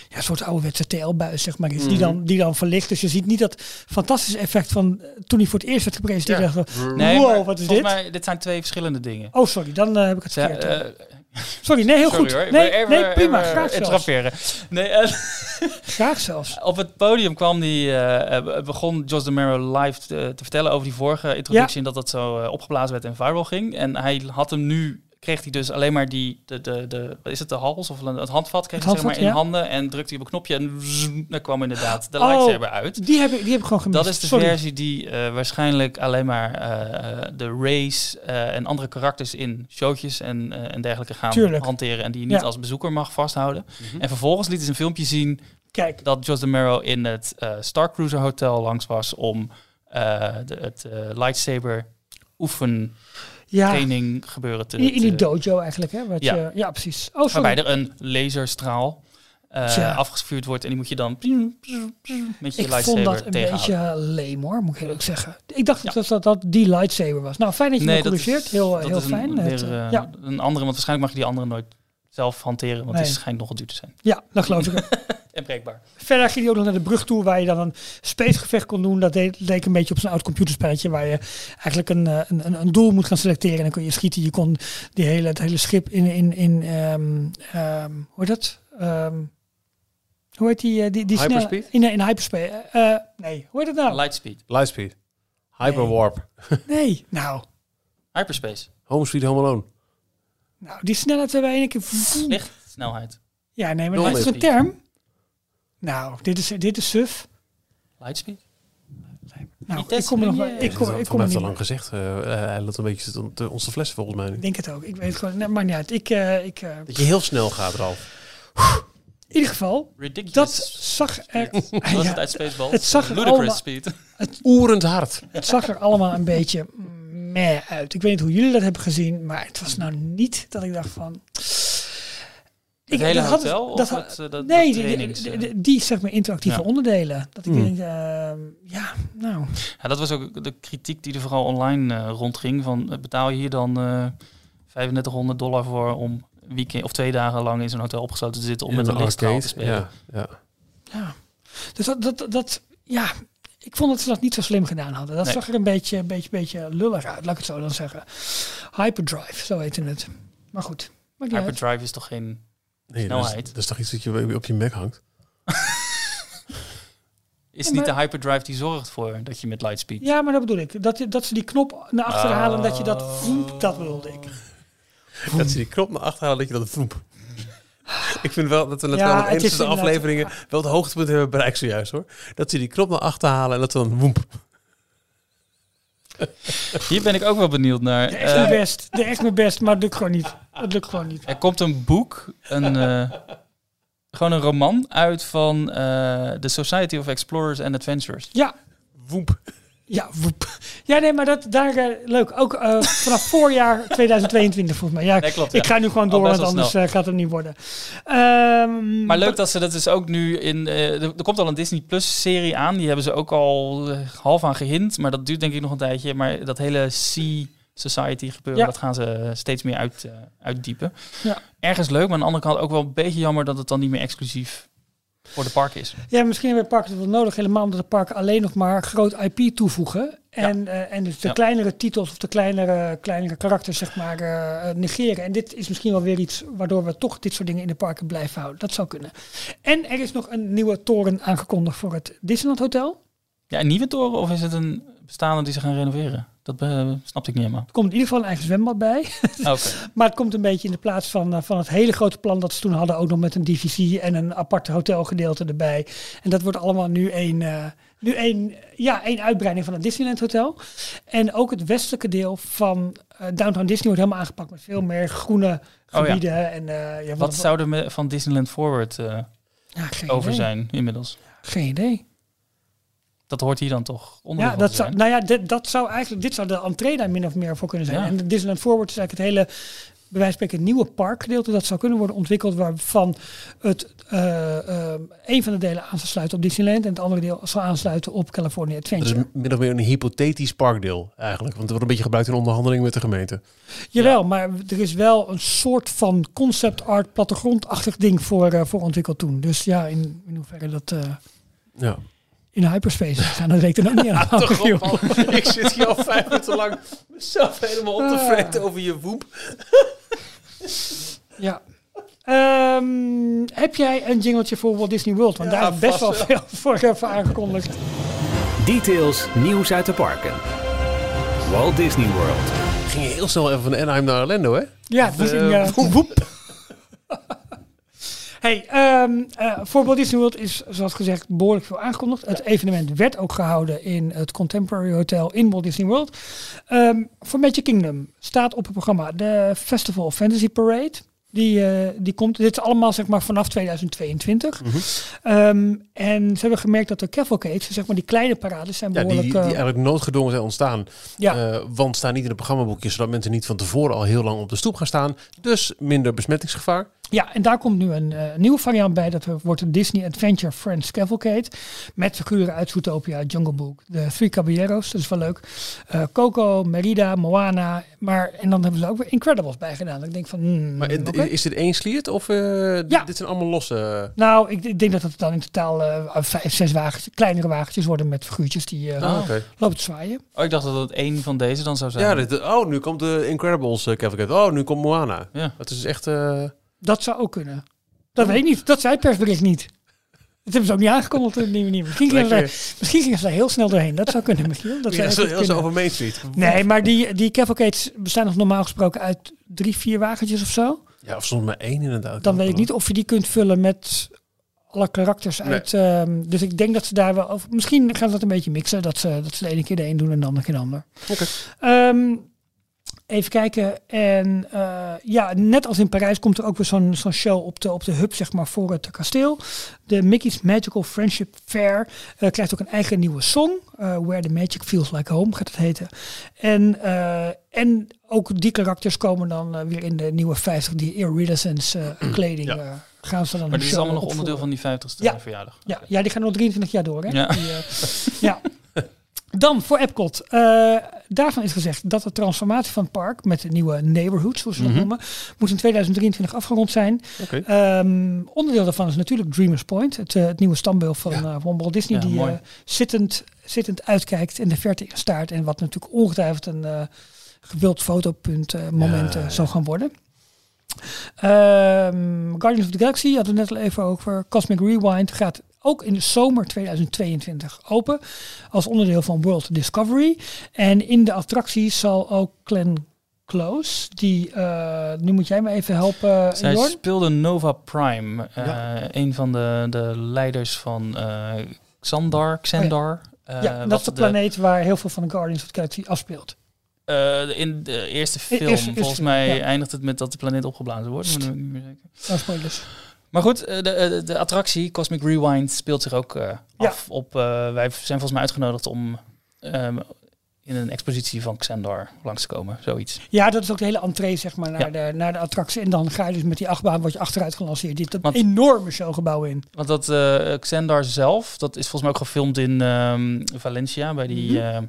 ja, soort ouderwetse TL-buis, zeg maar, is. Die, dan, die dan verlicht. Dus je ziet niet dat fantastische effect van toen hij voor het eerst werd gepresenteerd. Ja. dacht Nee, wow, maar wat is dit? Mij, dit zijn twee verschillende dingen. Oh, sorry, dan heb ik het verkeerd. Eh, sorry, nee, heel sorry goed. hoor. Nee, even- nee, prima, even graag zelfs. Nee, eh, <laughs> Graag zelfs. op het podium kwam die, eh, eh, begon Jos de Mero live te, te vertellen over die vorige introductie. En dat dat zo eh, opgeblazen werd en viral ging. En hij had hem nu, kreeg hij dus alleen maar die, de, de, de wat is het, de hals of een- het handvat, kreeg Het hij zeg maar in handen. En drukte hij op een knopje en zoom, daar kwam inderdaad de Oh, lightsaber uit. Die heb ik, die heb ik gewoon gemist. Dat is de sorry. versie die eh, waarschijnlijk alleen maar eh, de race eh, en andere karakters in showtjes en, eh, en dergelijke gaan Tuurlijk. hanteren. En die je niet Ja. als bezoeker mag vasthouden. En vervolgens liet ze een filmpje zien Kijk, dat Jos de Mero in het eh, Star Cruiser Hotel langs was om eh, de, het eh, lightsaber oefen Ja, training gebeuren te... in, in die dojo eigenlijk, hè? Wat Ja. Je, ja, precies. Oh, sorry. waarbij er een laserstraal eh, Tja. afgevuurd wordt en die moet je dan met je Ik lightsaber vond dat een beetje leem hoor, moet ik eerlijk zeggen. Ik dacht Ja. dat, dat dat die lightsaber was. Nou, fijn dat je me dat corrigeert. Heel, dat heel een- fijn. weer, eh, eh, ja. Een andere, want waarschijnlijk mag je die andere nooit zelf hanteren, want Nee. die schijnt nogal duur te zijn. ja, dat geloof ik. <laughs> En breekbaar. Verder ging hij ook nog naar de brug toe waar je dan een spacegevecht kon doen. Dat deed, leek een beetje op zo'n oud computerspelletje waar je eigenlijk een, eh, een, een, een doel moet gaan selecteren. En dan kun je schieten. Je kon die hele, het hele schip in, in, in ehm, ehm, hoe heet dat? Ehm, hoe heet die? eh, die, die snelle- Hyperspeed? In, in hyperspeed. eh, nee, hoe heet het nou? Lightspeed. Lightspeed. Hyperwarp. <laughs> Nee, nou. Hyperspace. Home Sweet Home Alone. Nou, die snelheid je in één keer... Lichtsnelheid. Ja, nee, maar dat is een term. Nou, dit is, dit is suf. Lightspeed? Nou, ik kom er nog wel. Ik kom, Van ik kom er heeft al lang gezegd. eh, hij laat een beetje te- te flessen volgens mij. Ik denk het ook. Ik weet het gewoon. Nee, maakt niet uit. Ik, eh, ik, eh, Dat je heel snel gaat, Ralf. in ieder geval, Ridiculous. dat zag er, Was <laughs> ja, het uit het zag er Ludicrous allemaal- speed. <laughs> Oerend hard. het zag er allemaal een beetje meh uit. Ik weet niet hoe jullie dat hebben gezien, maar het was nou niet dat ik dacht van... Het hele dat had- hotel? dat of had- het, eh, dat, nee, dat die, trainings, die, eh? die, die, zeg maar interactieve Ja. onderdelen. Dat ik Hmm. denk, ehm, ja, nou, Ja, dat was ook de kritiek die er vooral online eh, rondging. Van betaal je hier dan eh 3500 dollar voor om een weekend of twee dagen lang in zo'n hotel opgesloten te zitten om met een lichtstraal te spelen. Ja, ja. ja. Dus dat, dat, dat, ja, ik vond dat ze dat niet zo slim gedaan hadden. Dat Nee. zag er een beetje, een beetje, beetje lullig uit, laat ik het zo dan zeggen. Hyperdrive, zo heette het. Maar goed. Hyperdrive is toch geen... Nee, dat is, Snelheid. dat is toch iets dat je op je Mac hangt? <laughs> Is Ja, niet de hyperdrive die zorgt voor dat je met lightspeed... Ja, maar dat bedoel ik. Dat, je- dat ze die knop naar achteren Oh. halen en dat je dat voemt, dat wilde ik. <laughs> Dat ze die knop naar achter halen, dat je dat vroep. Ik vind wel dat we net Ja, wel in de afleveringen wel het hoogtepunt hebben bereikt zojuist hoor. Dat ze die knop naar achter halen en dat we dan woemp. <laughs> Hier ben ik ook wel benieuwd naar. De echt Eh, mijn best. De echt mijn best, maar het lukt gewoon niet. Het lukt gewoon niet. er komt een boek, een, eh, gewoon een roman uit van eh The Society of Explorers and Adventurers. Ja, Woemp. Ja, woep. Ja, nee, maar dat, daar, eh, leuk. Ook eh, vanaf voorjaar <laughs> 2022 volgens mij. Ja, Nee, klopt. ik ga nu gewoon door, want anders eh, gaat het niet worden. Ehm, Maar leuk dat ze dat dus ook nu in... er, komt al een Disney Plus serie aan. Die hebben ze ook al half aan gehint. Maar dat duurt denk ik nog een tijdje. Maar dat hele Sea Society gebeuren, Ja. dat gaan ze steeds meer uit, uitdiepen. Ja. Ergens leuk, maar aan de andere kant ook wel een beetje jammer dat het dan niet meer exclusief voor de park is. Ja, misschien hebben parken het wel nodig, helemaal omdat de parken alleen nog maar groot IP toevoegen. En, eh, en dus de Ja. kleinere titels of de kleinere, kleinere karakters zeg maar eh, eh, negeren. En dit is misschien wel weer iets waardoor we toch dit soort dingen in de parken blijven houden. Dat zou kunnen. En er is nog een nieuwe toren aangekondigd voor het Disneyland Hotel. Ja, een nieuwe toren of is het een bestaande die ze gaan renoveren? Dat eh, snapte ik niet helemaal. Er komt in ieder geval een eigen zwembad bij. <laughs> Maar het komt een beetje in de plaats van, eh, van het hele grote plan dat ze toen hadden. Ook nog met een divisie en een apart hotelgedeelte erbij. En dat wordt allemaal nu één, eh, nu één, ja, één uitbreiding van het Disneyland Hotel. En ook het westelijke deel van Downtown Disney wordt helemaal aangepakt. Met veel meer groene ja. gebieden. En, ja, Wat zou er me- van Disneyland Forward ja, over idee. zijn inmiddels? Geen idee. Dat hoort hier dan toch onder Ja, dat zou, nou ja, dit, dat zou eigenlijk, dit zou de entree daar min of meer voor kunnen zijn. Ja. En de Disneyland Forward is eigenlijk het hele, bij wijze van spreken, nieuwe parkgedeelte. Dat zou kunnen worden ontwikkeld waarvan het, eh, eh, een van de delen aan zou sluiten op Disneyland en het andere deel zou aansluiten op California Dat Adventure. is min of meer een hypothetisch parkdeel eigenlijk. Want het wordt een beetje gebruikt in onderhandeling met de gemeente. Jawel, maar er is wel een soort van concept art plattegrondachtig ding voor, eh, voor ontwikkeld toen. Dus ja, in, in hoeverre dat eh, Ja. In hyperspace is gegaan, dat weet ik er nog niet aan. <laughs> Toch op. <laughs> Ik zit hier al vijf minuten lang mezelf helemaal op te Ah. vreten over je woemp. Ja. Ehm, heb jij een jingletje voor Walt Disney World? Want Ja, daar is best wel veel voor, voor aangekondigd. Details, nieuws uit de parken. Walt Disney World. Ging je heel snel even van Anaheim naar Orlando, hè? Ja, die Eh, ging, eh, woep. <laughs> hey, ehm, eh, voor Walt Disney World is, zoals gezegd, behoorlijk veel aangekondigd. Het evenement werd ook gehouden in het Contemporary Hotel in Walt Disney World. Ehm, voor Magic Kingdom staat op het programma de Festival Fantasy Parade. Die, eh, die komt, dit is allemaal zeg maar vanaf 2022. Ehm, en ze hebben gemerkt dat de cavalcades, zeg maar die kleine parades, zijn Ja, die, behoorlijk... die eh, eigenlijk noodgedwongen zijn ontstaan. ja, want staan niet in het programmaboekje, zodat mensen niet van tevoren al heel lang op de stoep gaan staan. Dus minder besmettingsgevaar. Ja, en daar komt nu een eh, nieuwe variant bij. Dat wordt een Disney Adventure Friends Cavalcade. Met figuren uit Zootopia, Jungle Book, de Three Caballeros, dat is wel leuk. Eh, Coco, Merida, Moana. Maar, en dan hebben ze ook weer Incredibles bij gedaan. Dat ik denk van, hmm, Maar is dit één sliert of eh, Ja. dit zijn allemaal losse... Nou, ik, ik denk dat het dan in totaal eh, vijf, zes wagentjes, kleinere wagentjes worden met figuurtjes die eh Ah, lopen te zwaaien. Oh, ik dacht dat het één van deze dan zou zijn. Ja, dit, oh, nu komt de Incredibles uh, Cavalcade. Oh, nu komt Moana. Ja. Het is echt... Dat zou ook kunnen. Dat weet ik niet. Dat zei het persbericht niet. Dat hebben ze ook niet aangekondigd. <laughs> Misschien, gingen ze, misschien gingen ze daar heel snel doorheen. Dat zou kunnen, Michiel. Dat ja, heel kunnen. over Main Street. Nee, maar die, die cavalcades bestaan nog normaal gesproken uit drie, vier wagentjes of zo. Ja, of soms maar één inderdaad. Dan weet ik niet of je die kunt vullen met alle karakters Nee. uit. ehm, dus ik denk dat ze daar wel over. Misschien gaan ze dat een beetje mixen. Dat ze, dat ze de ene keer de een doen en de andere keer de ander. Oké. Ehm, even kijken. En eh, ja, net als in Parijs komt er ook weer zo'n zo'n show op de, op de hub, zeg maar, voor het kasteel. De Mickey's Magical Friendship Fair eh, krijgt ook een eigen nieuwe song. eh, Where the Magic Feels Like Home gaat het heten. En, eh, en ook die karakters komen dan weer in de nieuwe 50, die iridescence eh, kleding. Ja. eh, gaan ze dan Maar dit is allemaal nog opvoeren. onderdeel van die 50ste Ja. verjaardag. Ja, ja, die gaan nog 23 jaar door. Hè? Ja. Die, eh, ja. Dan voor Epcot. Eh, daarvan is gezegd dat de transformatie van het park met de nieuwe neighborhoods, zoals ze dat Mhm. noemen, moet in 2023 afgerond zijn. Ehm, onderdeel daarvan is natuurlijk Dreamers Point, het, eh, het nieuwe standbeeld van, Ja. eh, van Walt Disney, Ja, die zittend, zittend uitkijkt en de verte staart. En wat natuurlijk ongetwijfeld een gewild fotopunt moment Ja, ja. zal gaan worden. Ehm, Guardians of the Galaxy hadden we net al even over. Cosmic Rewind gaat ook in de zomer 2022 open. Als onderdeel van World Discovery. En in de attractie zal ook Glenn Close, die, eh, nu moet jij me even helpen, Zij Jorn. speelde Nova Prime, eh, Ja. een van de, de leiders van eh Xandar, Xandar. eh, Oh ja, dat wat is de planeet waar heel veel van de Guardians of the Galaxy afspeelt. eh, in de eerste film, eerste- eerste volgens film, mij, ja. eindigt het met dat de planeet opgeblazen wordt. Ik ben niet meer zeker. Spoilers. Maar goed, eh, de, de, de attractie Cosmic Rewind speelt zich ook eh, Ja. af op... eh, wij zijn volgens mij uitgenodigd om ehm, in een expositie van Xandar langs te komen, zoiets. Ja, dat is ook de hele entree zeg maar, naar, Ja. de, naar de attractie. En dan ga je dus met die achtbaan, word je achteruit gelanceerd. Dit een enorme showgebouw in. Want dat eh Xandar zelf, dat is volgens mij ook gefilmd in ehm, Valencia, bij die... Mhm. eh, eh,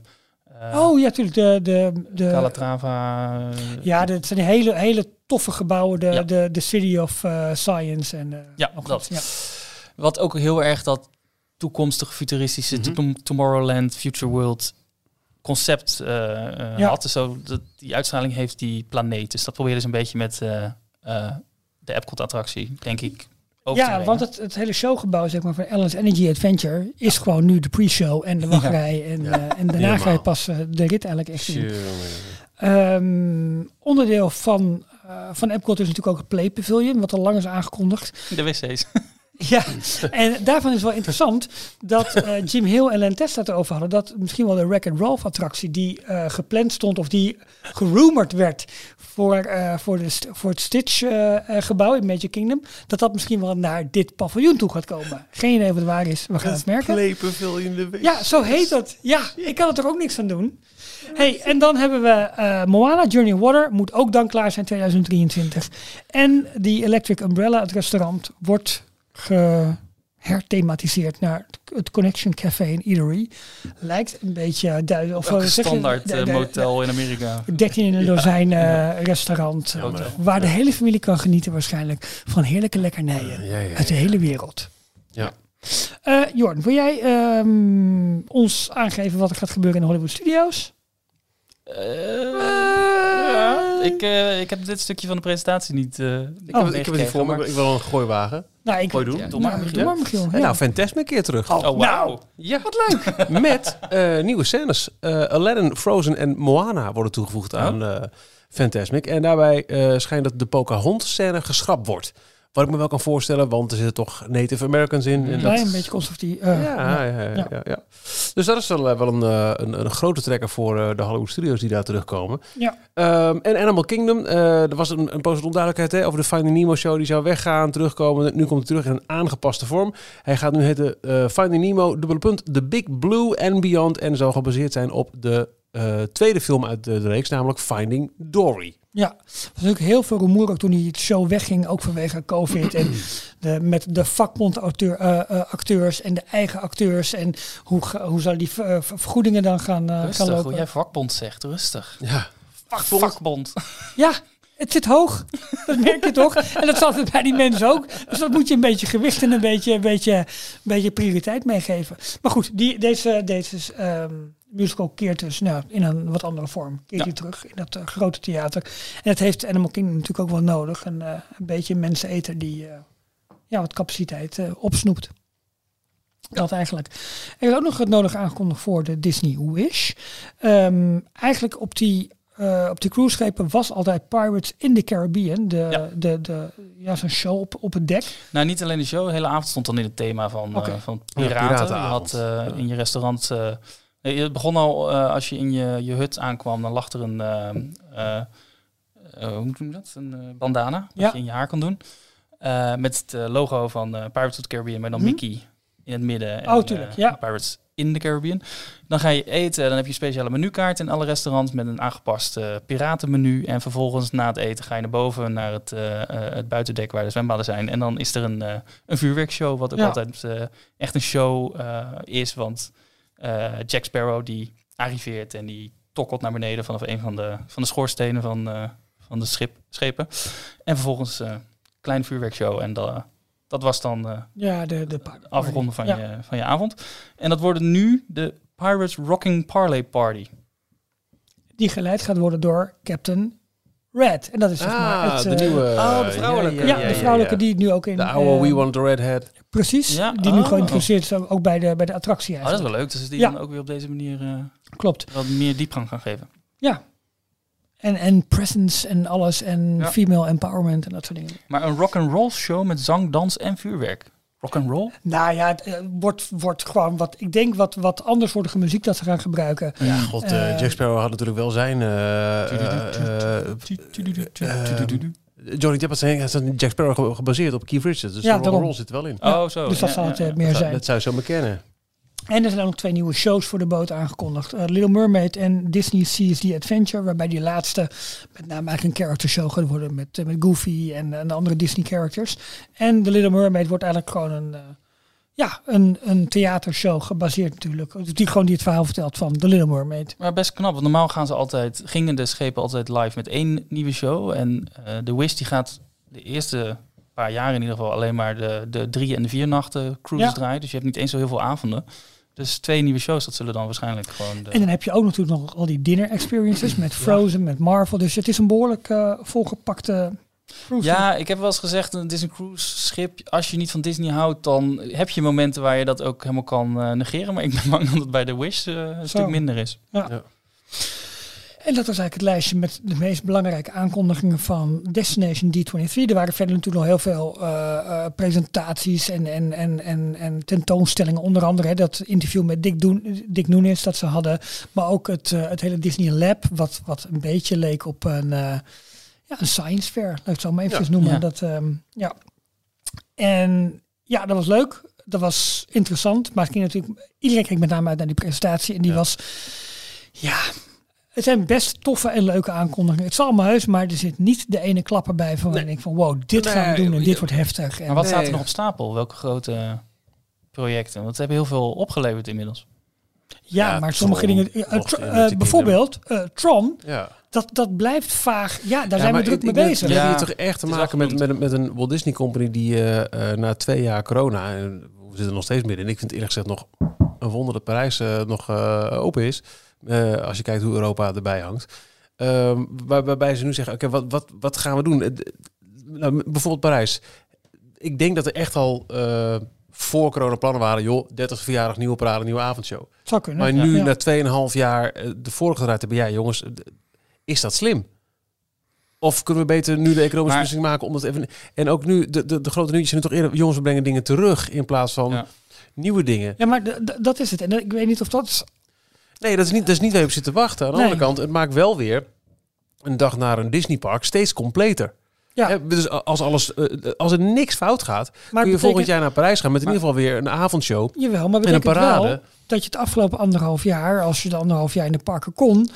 oh ja, natuurlijk. De, de, de, Calatrava. eh, Ja, dat zijn hele, hele toffe gebouwen. De, Ja. de, de City of eh, Science. En, eh, Ja, nog dat. wat. Ja. Wat ook heel erg dat toekomstige futuristische Mhm. Tom- Tomorrowland, Future World concept eh, eh, Ja. had. Dus zo dat die uitstraling heeft die planeet. Dus dat probeerden ze een beetje met eh, eh, de Epcot attractie, denk ik. Over Ja, want het, het hele showgebouw zeg maar, van Ellen's Energy Adventure is gewoon nu de pre-show en de wachtrij. En, Ja. eh, en daarna ga je pas eh, de rit eigenlijk echt. Jongen. Ehm, onderdeel van, eh, van Epcot is natuurlijk ook het Play Pavilion, wat al lang is aangekondigd. de wc's. <laughs> Ja, en daarvan is wel interessant dat eh, Jim Hill en Len Testa het erover hadden. Dat misschien wel de Wreck and Rolf attractie die eh, gepland stond of die gerumord werd voor, eh, voor, de, voor het Stitch eh, eh, gebouw in Magic Kingdom. Dat dat misschien wel naar dit paviljoen toe gaat komen. Geen idee wat het waar is. We gaan het merken. Klepen veel in de. Ja, zo heet dat. Ja, ik kan er toch ook niks aan doen. Hey, en dan hebben we Moana Journey Water. Moet ook dan klaar zijn 2023. En die Electric Umbrella, het restaurant, wordt geherthematiseerd naar het Connection Café in Eatery. Lijkt een beetje duidelijk. Of eh, een je- standaard de- eh, de- motel in Amerika. de 13 in een dozijn eh, restaurant. Ja, maar- waar de hele familie kan genieten waarschijnlijk van heerlijke lekkernijen Ja, ja, uit de hele wereld. Ja. Eh Jorn, wil jij ehm, ons aangeven wat er gaat gebeuren in de Hollywood Studios? Eh, ja, ik, eh, ik heb dit stukje van de presentatie niet. eh Ik heb, ik heb het niet voor me. Ik wil een gooiwagen. Nou, ik Gooi doen. Ja, Doe maar, maar, doe maar, Michiel. En Ja. nou, Fantasmic een keer terug. Oh, Oh, nou. Ja, wat leuk. <laughs> Met nieuwe scènes. Aladdin, Frozen en Moana worden toegevoegd aan Fantasmic. En daarbij schijnt dat de Pocahontas-scène geschrapt wordt. Wat ik me wel kan voorstellen, want er zitten toch Native Americans in. En Een dat- klein beetje conservatief. eh, ja, ja, ja, ja, ja. Dus dat is wel, eh, wel een, eh, een, een grote trekker voor de Hollywood Studios die daar terugkomen. Ja. Ehm, en Animal Kingdom, er was een, een van onduidelijkheid hè, over de Finding Nemo show. Die zou weggaan, terugkomen. Nu komt hij terug in een aangepaste vorm. Hij gaat nu heten Finding Nemo, dubbele punt, The Big Blue and Beyond. En zal gebaseerd zijn op de tweede film uit de, de reeks, namelijk Finding Dory. Ja, er was natuurlijk heel veel rumoer ook toen die show wegging, ook vanwege COVID. en <clears throat> de, met de vakbondacteurs uh, acteurs en de eigen acteurs. En hoe, hoe zou die eh, vergoedingen dan gaan, eh, gaan Rustig, lopen? hoe jij vakbond zegt, rustig. Ja, Vakbond. vakbond. <laughs> Ja, het zit hoog. Dat merk je toch? En dat zat het bij die mensen ook. Dus dat moet je een beetje gewicht en een beetje, een beetje, een beetje prioriteit meegeven. Maar goed, die, deze, deze ehm, musical keert dus nou, in een wat andere vorm. Keert Ja. hij terug in dat eh, grote theater. En dat heeft Animal Kingdom natuurlijk ook wel nodig. Een, eh, een beetje mensen eten die eh, ja, wat capaciteit opsnoept. Dat eigenlijk. Er is ook nog het nodig aangekondigd voor de Disney Wish. Ehm, eigenlijk op die, eh, op die cruiseschepen was altijd Pirates in the Caribbean. De, Ja. de, de, ja, zo'n show op, op het dek. Nou, niet alleen de show. De hele avond stond dan in het thema van, eh, van Ja, piraten. je piratenavond. had eh, in je restaurant... eh, nee, het begon al eh, als je in je, je hut aankwam. Dan lag er een... eh, eh, hoe noem je dat? Een bandana. Dat Ja. je in je haar kan doen. Met het logo van Pirates of the Caribbean. Maar dan Mhm. Mickey in het midden. Oh, tuurlijk, ja. Pirates in the Caribbean. Dan ga je eten. Dan heb je een speciale menukaart in alle restaurants met een aangepast piratenmenu. En vervolgens na het eten ga je naar boven naar het, het buitendek waar de zwembaden zijn. En dan is er een, een vuurwerkshow, wat ook Ja. altijd echt een show is. Want eh, Jack Sparrow die arriveert en die tokkelt naar beneden vanaf een van de, van de schoorstenen van, eh, van de schip, schepen. En vervolgens een kleine vuurwerkshow. En dat, dat was dan eh, Ja, de, de afronden van, Ja. je, van je avond. En dat worden nu de Pirates Rocking Parlay Party. Die geleid gaat worden door Captain Red. En dat is zeg maar ah, het, de eh, nieuwe. oh, de vrouwelijke. Ja, de vrouwelijke die nu ook in... De oude eh, We Want the Red Hat. Precies, Ja, die nu oh. geïntroduceerd is ook bij de, bij de attractie Oh, dat is eigenlijk. wel leuk. Dus die Ja. dan ook weer op deze manier eh, Klopt. wat meer diepgang gaan geven. Ja. En, en presence en alles en Ja. female empowerment en dat soort dingen. Maar een rock and roll show met zang, dans en vuurwerk. Rock and roll? Nou ja, het eh, wordt, wordt gewoon wat, ik denk wat, wat anders voor de muziek dat ze gaan gebruiken. Ja, god, eh, Eh, Jack Sparrow had natuurlijk wel zijn... eh, eh, eh, Johnny Depp had zijn had zijn Jack Sparrow ge- gebaseerd op Keith Richards. Dus Ja, de daarom. roll zit er wel in. Oh, zo. dus dat Ja, zal ja, het meer dat, zijn. dat zou je zo maar kennen. En er zijn ook nog twee nieuwe shows voor de boot aangekondigd. Eh, Little Mermaid en Disney Seas The Adventure. Waarbij die laatste met name eigenlijk een character show gaat worden. Met, eh, met Goofy en, en de andere Disney characters. En The Little Mermaid wordt eigenlijk gewoon een, eh, ja, een, een theatershow gebaseerd natuurlijk. Die gewoon die het verhaal vertelt van The Little Mermaid. Maar best knap, want normaal gaan ze altijd, gingen de schepen altijd live met één nieuwe show. En de Wish die gaat de eerste paar jaar in ieder geval alleen maar de, de drie en de vier nachten cruises Ja. draaien. Dus je hebt niet eens zo heel veel avonden. Dus twee nieuwe shows, dat zullen dan waarschijnlijk gewoon de... En dan heb je ook natuurlijk nog al die dinner experiences <clears throat> met Frozen, met Marvel. Dus het is een behoorlijk eh, volgepakte cruise. Ja, ik heb wel eens gezegd, het is een cruise schip. Als je niet van Disney houdt, dan heb je momenten waar je dat ook helemaal kan eh, negeren. Maar ik ben bang <laughs> dat het bij de Wish eh, een Zo. stuk minder is. En dat was eigenlijk het lijstje met de meest belangrijke aankondigingen van Destination D23. Er waren verder natuurlijk nog heel veel eh, eh, presentaties en, en, en, en, en tentoonstellingen. Onder andere hè, dat interview met Dick, Doen, Dick Nunes dat ze hadden. Maar ook het, eh, het hele Disney Lab, wat, wat een beetje leek op een, eh, ja, een science fair. Laat ik het zo maar even Ja. noemen. Ja. Dat, ehm, ja. En ja, dat was leuk. Dat was interessant. Maar het ging natuurlijk, iedereen keek met name uit naar die presentatie. En die Ja. was, ja, het zijn best toffe en leuke aankondigingen. Het zal allemaal heus, maar er zit niet de ene klapper bij van waar ik denk van wow, dit gaan we Nee, doen en dit wordt heftig. En Maar wat staat Nee. er nog op stapel? Welke grote projecten? Want het hebben heel veel opgeleverd inmiddels. ja, Ja, maar sommige Tron, dingen, eh, eh, bijvoorbeeld eh, Tron, Ja. dat, dat blijft vaag. Ja, daar Ja, zijn we maar druk mee bezig. We Ja. hebben hier toch echt te maken met, met, met een Walt Disney Company die eh, eh, na twee jaar corona, en we zitten er nog steeds midden in, ik vind eerlijk gezegd nog een wonder dat Parijs nog eh, open is, eh, als je kijkt hoe Europa erbij hangt. Ehm, waar- waarbij ze nu zeggen, oké, wat, wat, wat gaan we doen? Eh, nou, bijvoorbeeld Parijs. Ik denk dat er echt al eh, voor corona plannen waren, joh, 30 verjaardag, nieuwe parade, nieuwe avondshow. Zou kunnen. Maar nu, Ja. na 2,5 jaar, de vorige eruit hebben, ja jongens, is dat slim? Of kunnen we beter nu de economische Maar- beslissing maken om dat even... En ook nu, de, de, de grote nieuwtjes zijn nu toch eerder... Jongens, we brengen dingen terug in plaats van Ja. nieuwe dingen. Ja, maar dat is het. En ik weet niet of dat... Nee, dat is niet, dat is niet waar je op zit te wachten. Aan de Nee. andere kant, het maakt wel weer een dag naar een Disneypark steeds completer. Ja. Dus als, alles, eh, als er niks fout gaat, Maar kun je betekent- volgend jaar naar Parijs gaan met in Maar- ieder geval weer een avondshow Jawel, maar en een betekent parade. wel dat je het afgelopen anderhalf jaar, als je de anderhalf jaar in de parken kon,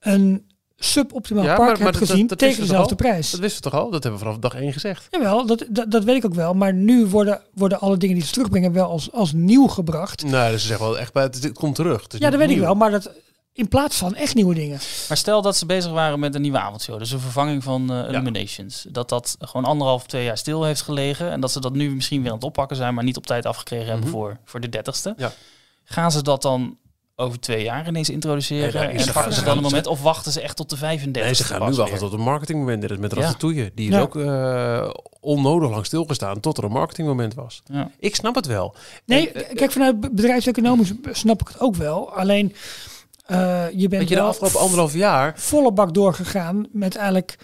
een suboptimaal Ja, maar- park maar hebt dat- gezien dat tegen dezelfde prijs. Dat wisten we toch al? Dat hebben we vanaf dag één gezegd. Jawel, dat, dat, dat weet ik ook wel. Maar nu worden, worden alle dingen die ze terugbrengen wel als, als nieuw gebracht. Nou, dus ze zeggen wel echt, bij het, het komt terug. Het Ja, dat weet ik wel. Maar dat in plaats van echt nieuwe dingen. Maar stel dat ze bezig waren met een nieuwe avondshow, dus een vervanging van eh, Illuminations. Dat dat gewoon anderhalf, twee jaar stil heeft gelegen. En dat ze dat nu misschien weer aan het oppakken zijn, maar niet op tijd afgekregen hebben Mhm. voor, voor de dertigste. Ja. Gaan ze dat dan over twee jaar ineens introduceren? Nee, daar is en pakken ze dan een moment of wachten ze echt tot de 35 Nee, ze gaan nu wachten tot een marketingmoment. Dit is met Ja. Ratatouille. Die is Ja. ook eh, onnodig lang stilgestaan tot er een marketingmoment was. Ja. Ik snap het wel. Nee, En, eh, kijk, vanuit be- bedrijfseconomisch snap ik het ook wel. Alleen, eh, je bent je, de afgelopen anderhalf jaar... volle bak doorgegaan met eigenlijk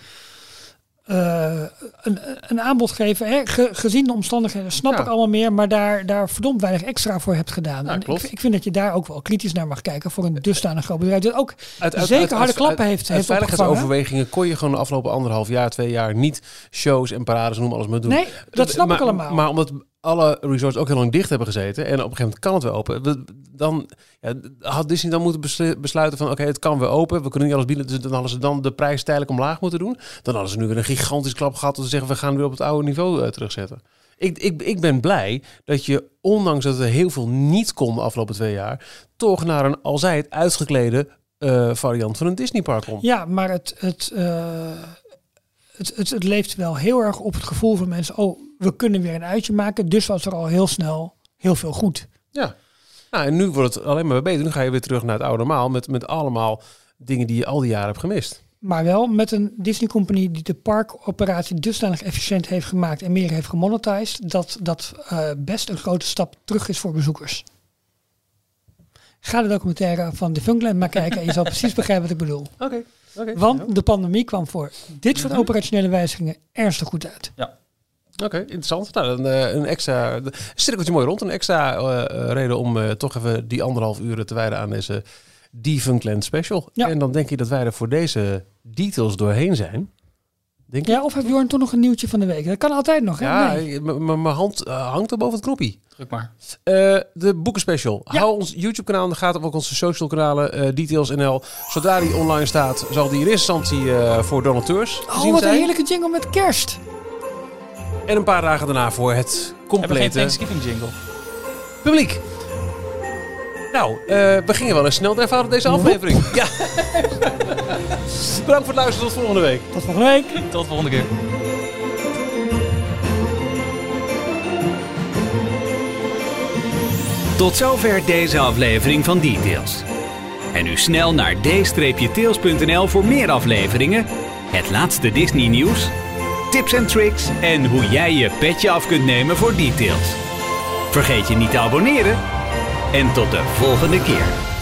eh, een, een aanbod geven. Hè? Ge- gezien de omstandigheden snap Ja. ik allemaal meer, maar daar, daar verdomd weinig extra voor hebt gedaan. Ja, en klopt. ik, ik vind dat je daar ook wel kritisch naar mag kijken voor een dusdanig groot bedrijf. Dat ook Uit, Zeker harde klappen heeft- Uit heeft veiligheidsoverwegingen kon je gewoon de afgelopen anderhalf jaar, twee jaar niet shows en parades, noem alles maar doen. Nee, dat snap maar, ik allemaal. Maar omdat alle resorts ook heel lang dicht hebben gezeten en op een gegeven moment kan het weer open, dan ja, had Disney dan moeten beslu- besluiten van oké, het kan weer open, we kunnen niet alles bieden, dus dan hadden ze dan de prijs tijdelijk omlaag moeten doen. Dan hadden ze nu weer een gigantisch klap gehad om te zeggen we gaan weer op het oude niveau eh, terugzetten. Ik, ik, ik ben blij dat je, ondanks dat er heel veel niet kon de afgelopen twee jaar, toch naar een al zij het uitgeklede eh, variant van een Disneypark komt. Ja, maar het, het, eh, het, het, het leeft wel heel erg op het gevoel van mensen. Oh, we kunnen weer een uitje maken. Dus was er al heel snel heel veel goed. Ja. Nou, en nu wordt het alleen maar beter. Nu ga je weer terug naar het oude normaal met, met allemaal dingen die je al die jaren hebt gemist. Maar wel met een Disney Company die de parkoperatie dusdanig efficiënt heeft gemaakt en meer heeft gemonetized, dat dat eh, best een grote stap terug is voor bezoekers. Ga de documentaire van The Funkland maar kijken en je zal <laughs> precies begrijpen wat ik bedoel. Oké. oké. Want de pandemie kwam voor dit soort operationele wijzigingen ernstig goed uit. Oké, interessant. Nou, dan, eh, een extra een cirkeltje mooi rond. Een extra eh, reden om eh, toch even die anderhalf uur te wijden aan deze Defunctland special. Ja. En dan denk je dat wij er voor deze details doorheen zijn. Denk je? Ja, of heeft Jorn toch nog een nieuwtje van de week? Dat kan altijd nog, hè? Ja, Nee. mijn hand hangt er boven het knoppie. Druk maar. Eh, de boekenspecial. Ja. Hou ons YouTube-kanaal in de gaten, ook onze social kanalen, eh, Details NL. Zodra die online staat, zal die in eerste instantie eh, voor donateurs te Oh, zien wat een heerlijke jingle met kerst. En een paar dagen daarna voor het Hebben we geen complete Thanksgiving jingle? publiek. Nou, eh, we gingen wel eens snel en eenvoudig deze aflevering. <laughs> Ja. Bedankt voor het luisteren. Tot volgende week. Tot volgende week. Tot de volgende keer. Tot zover deze aflevering van Details. En nu snel naar d-tails.nl voor meer afleveringen, het laatste Disney nieuws, tips en tricks en hoe jij je petje af kunt nemen voor Details. Vergeet je niet te abonneren en tot de volgende keer.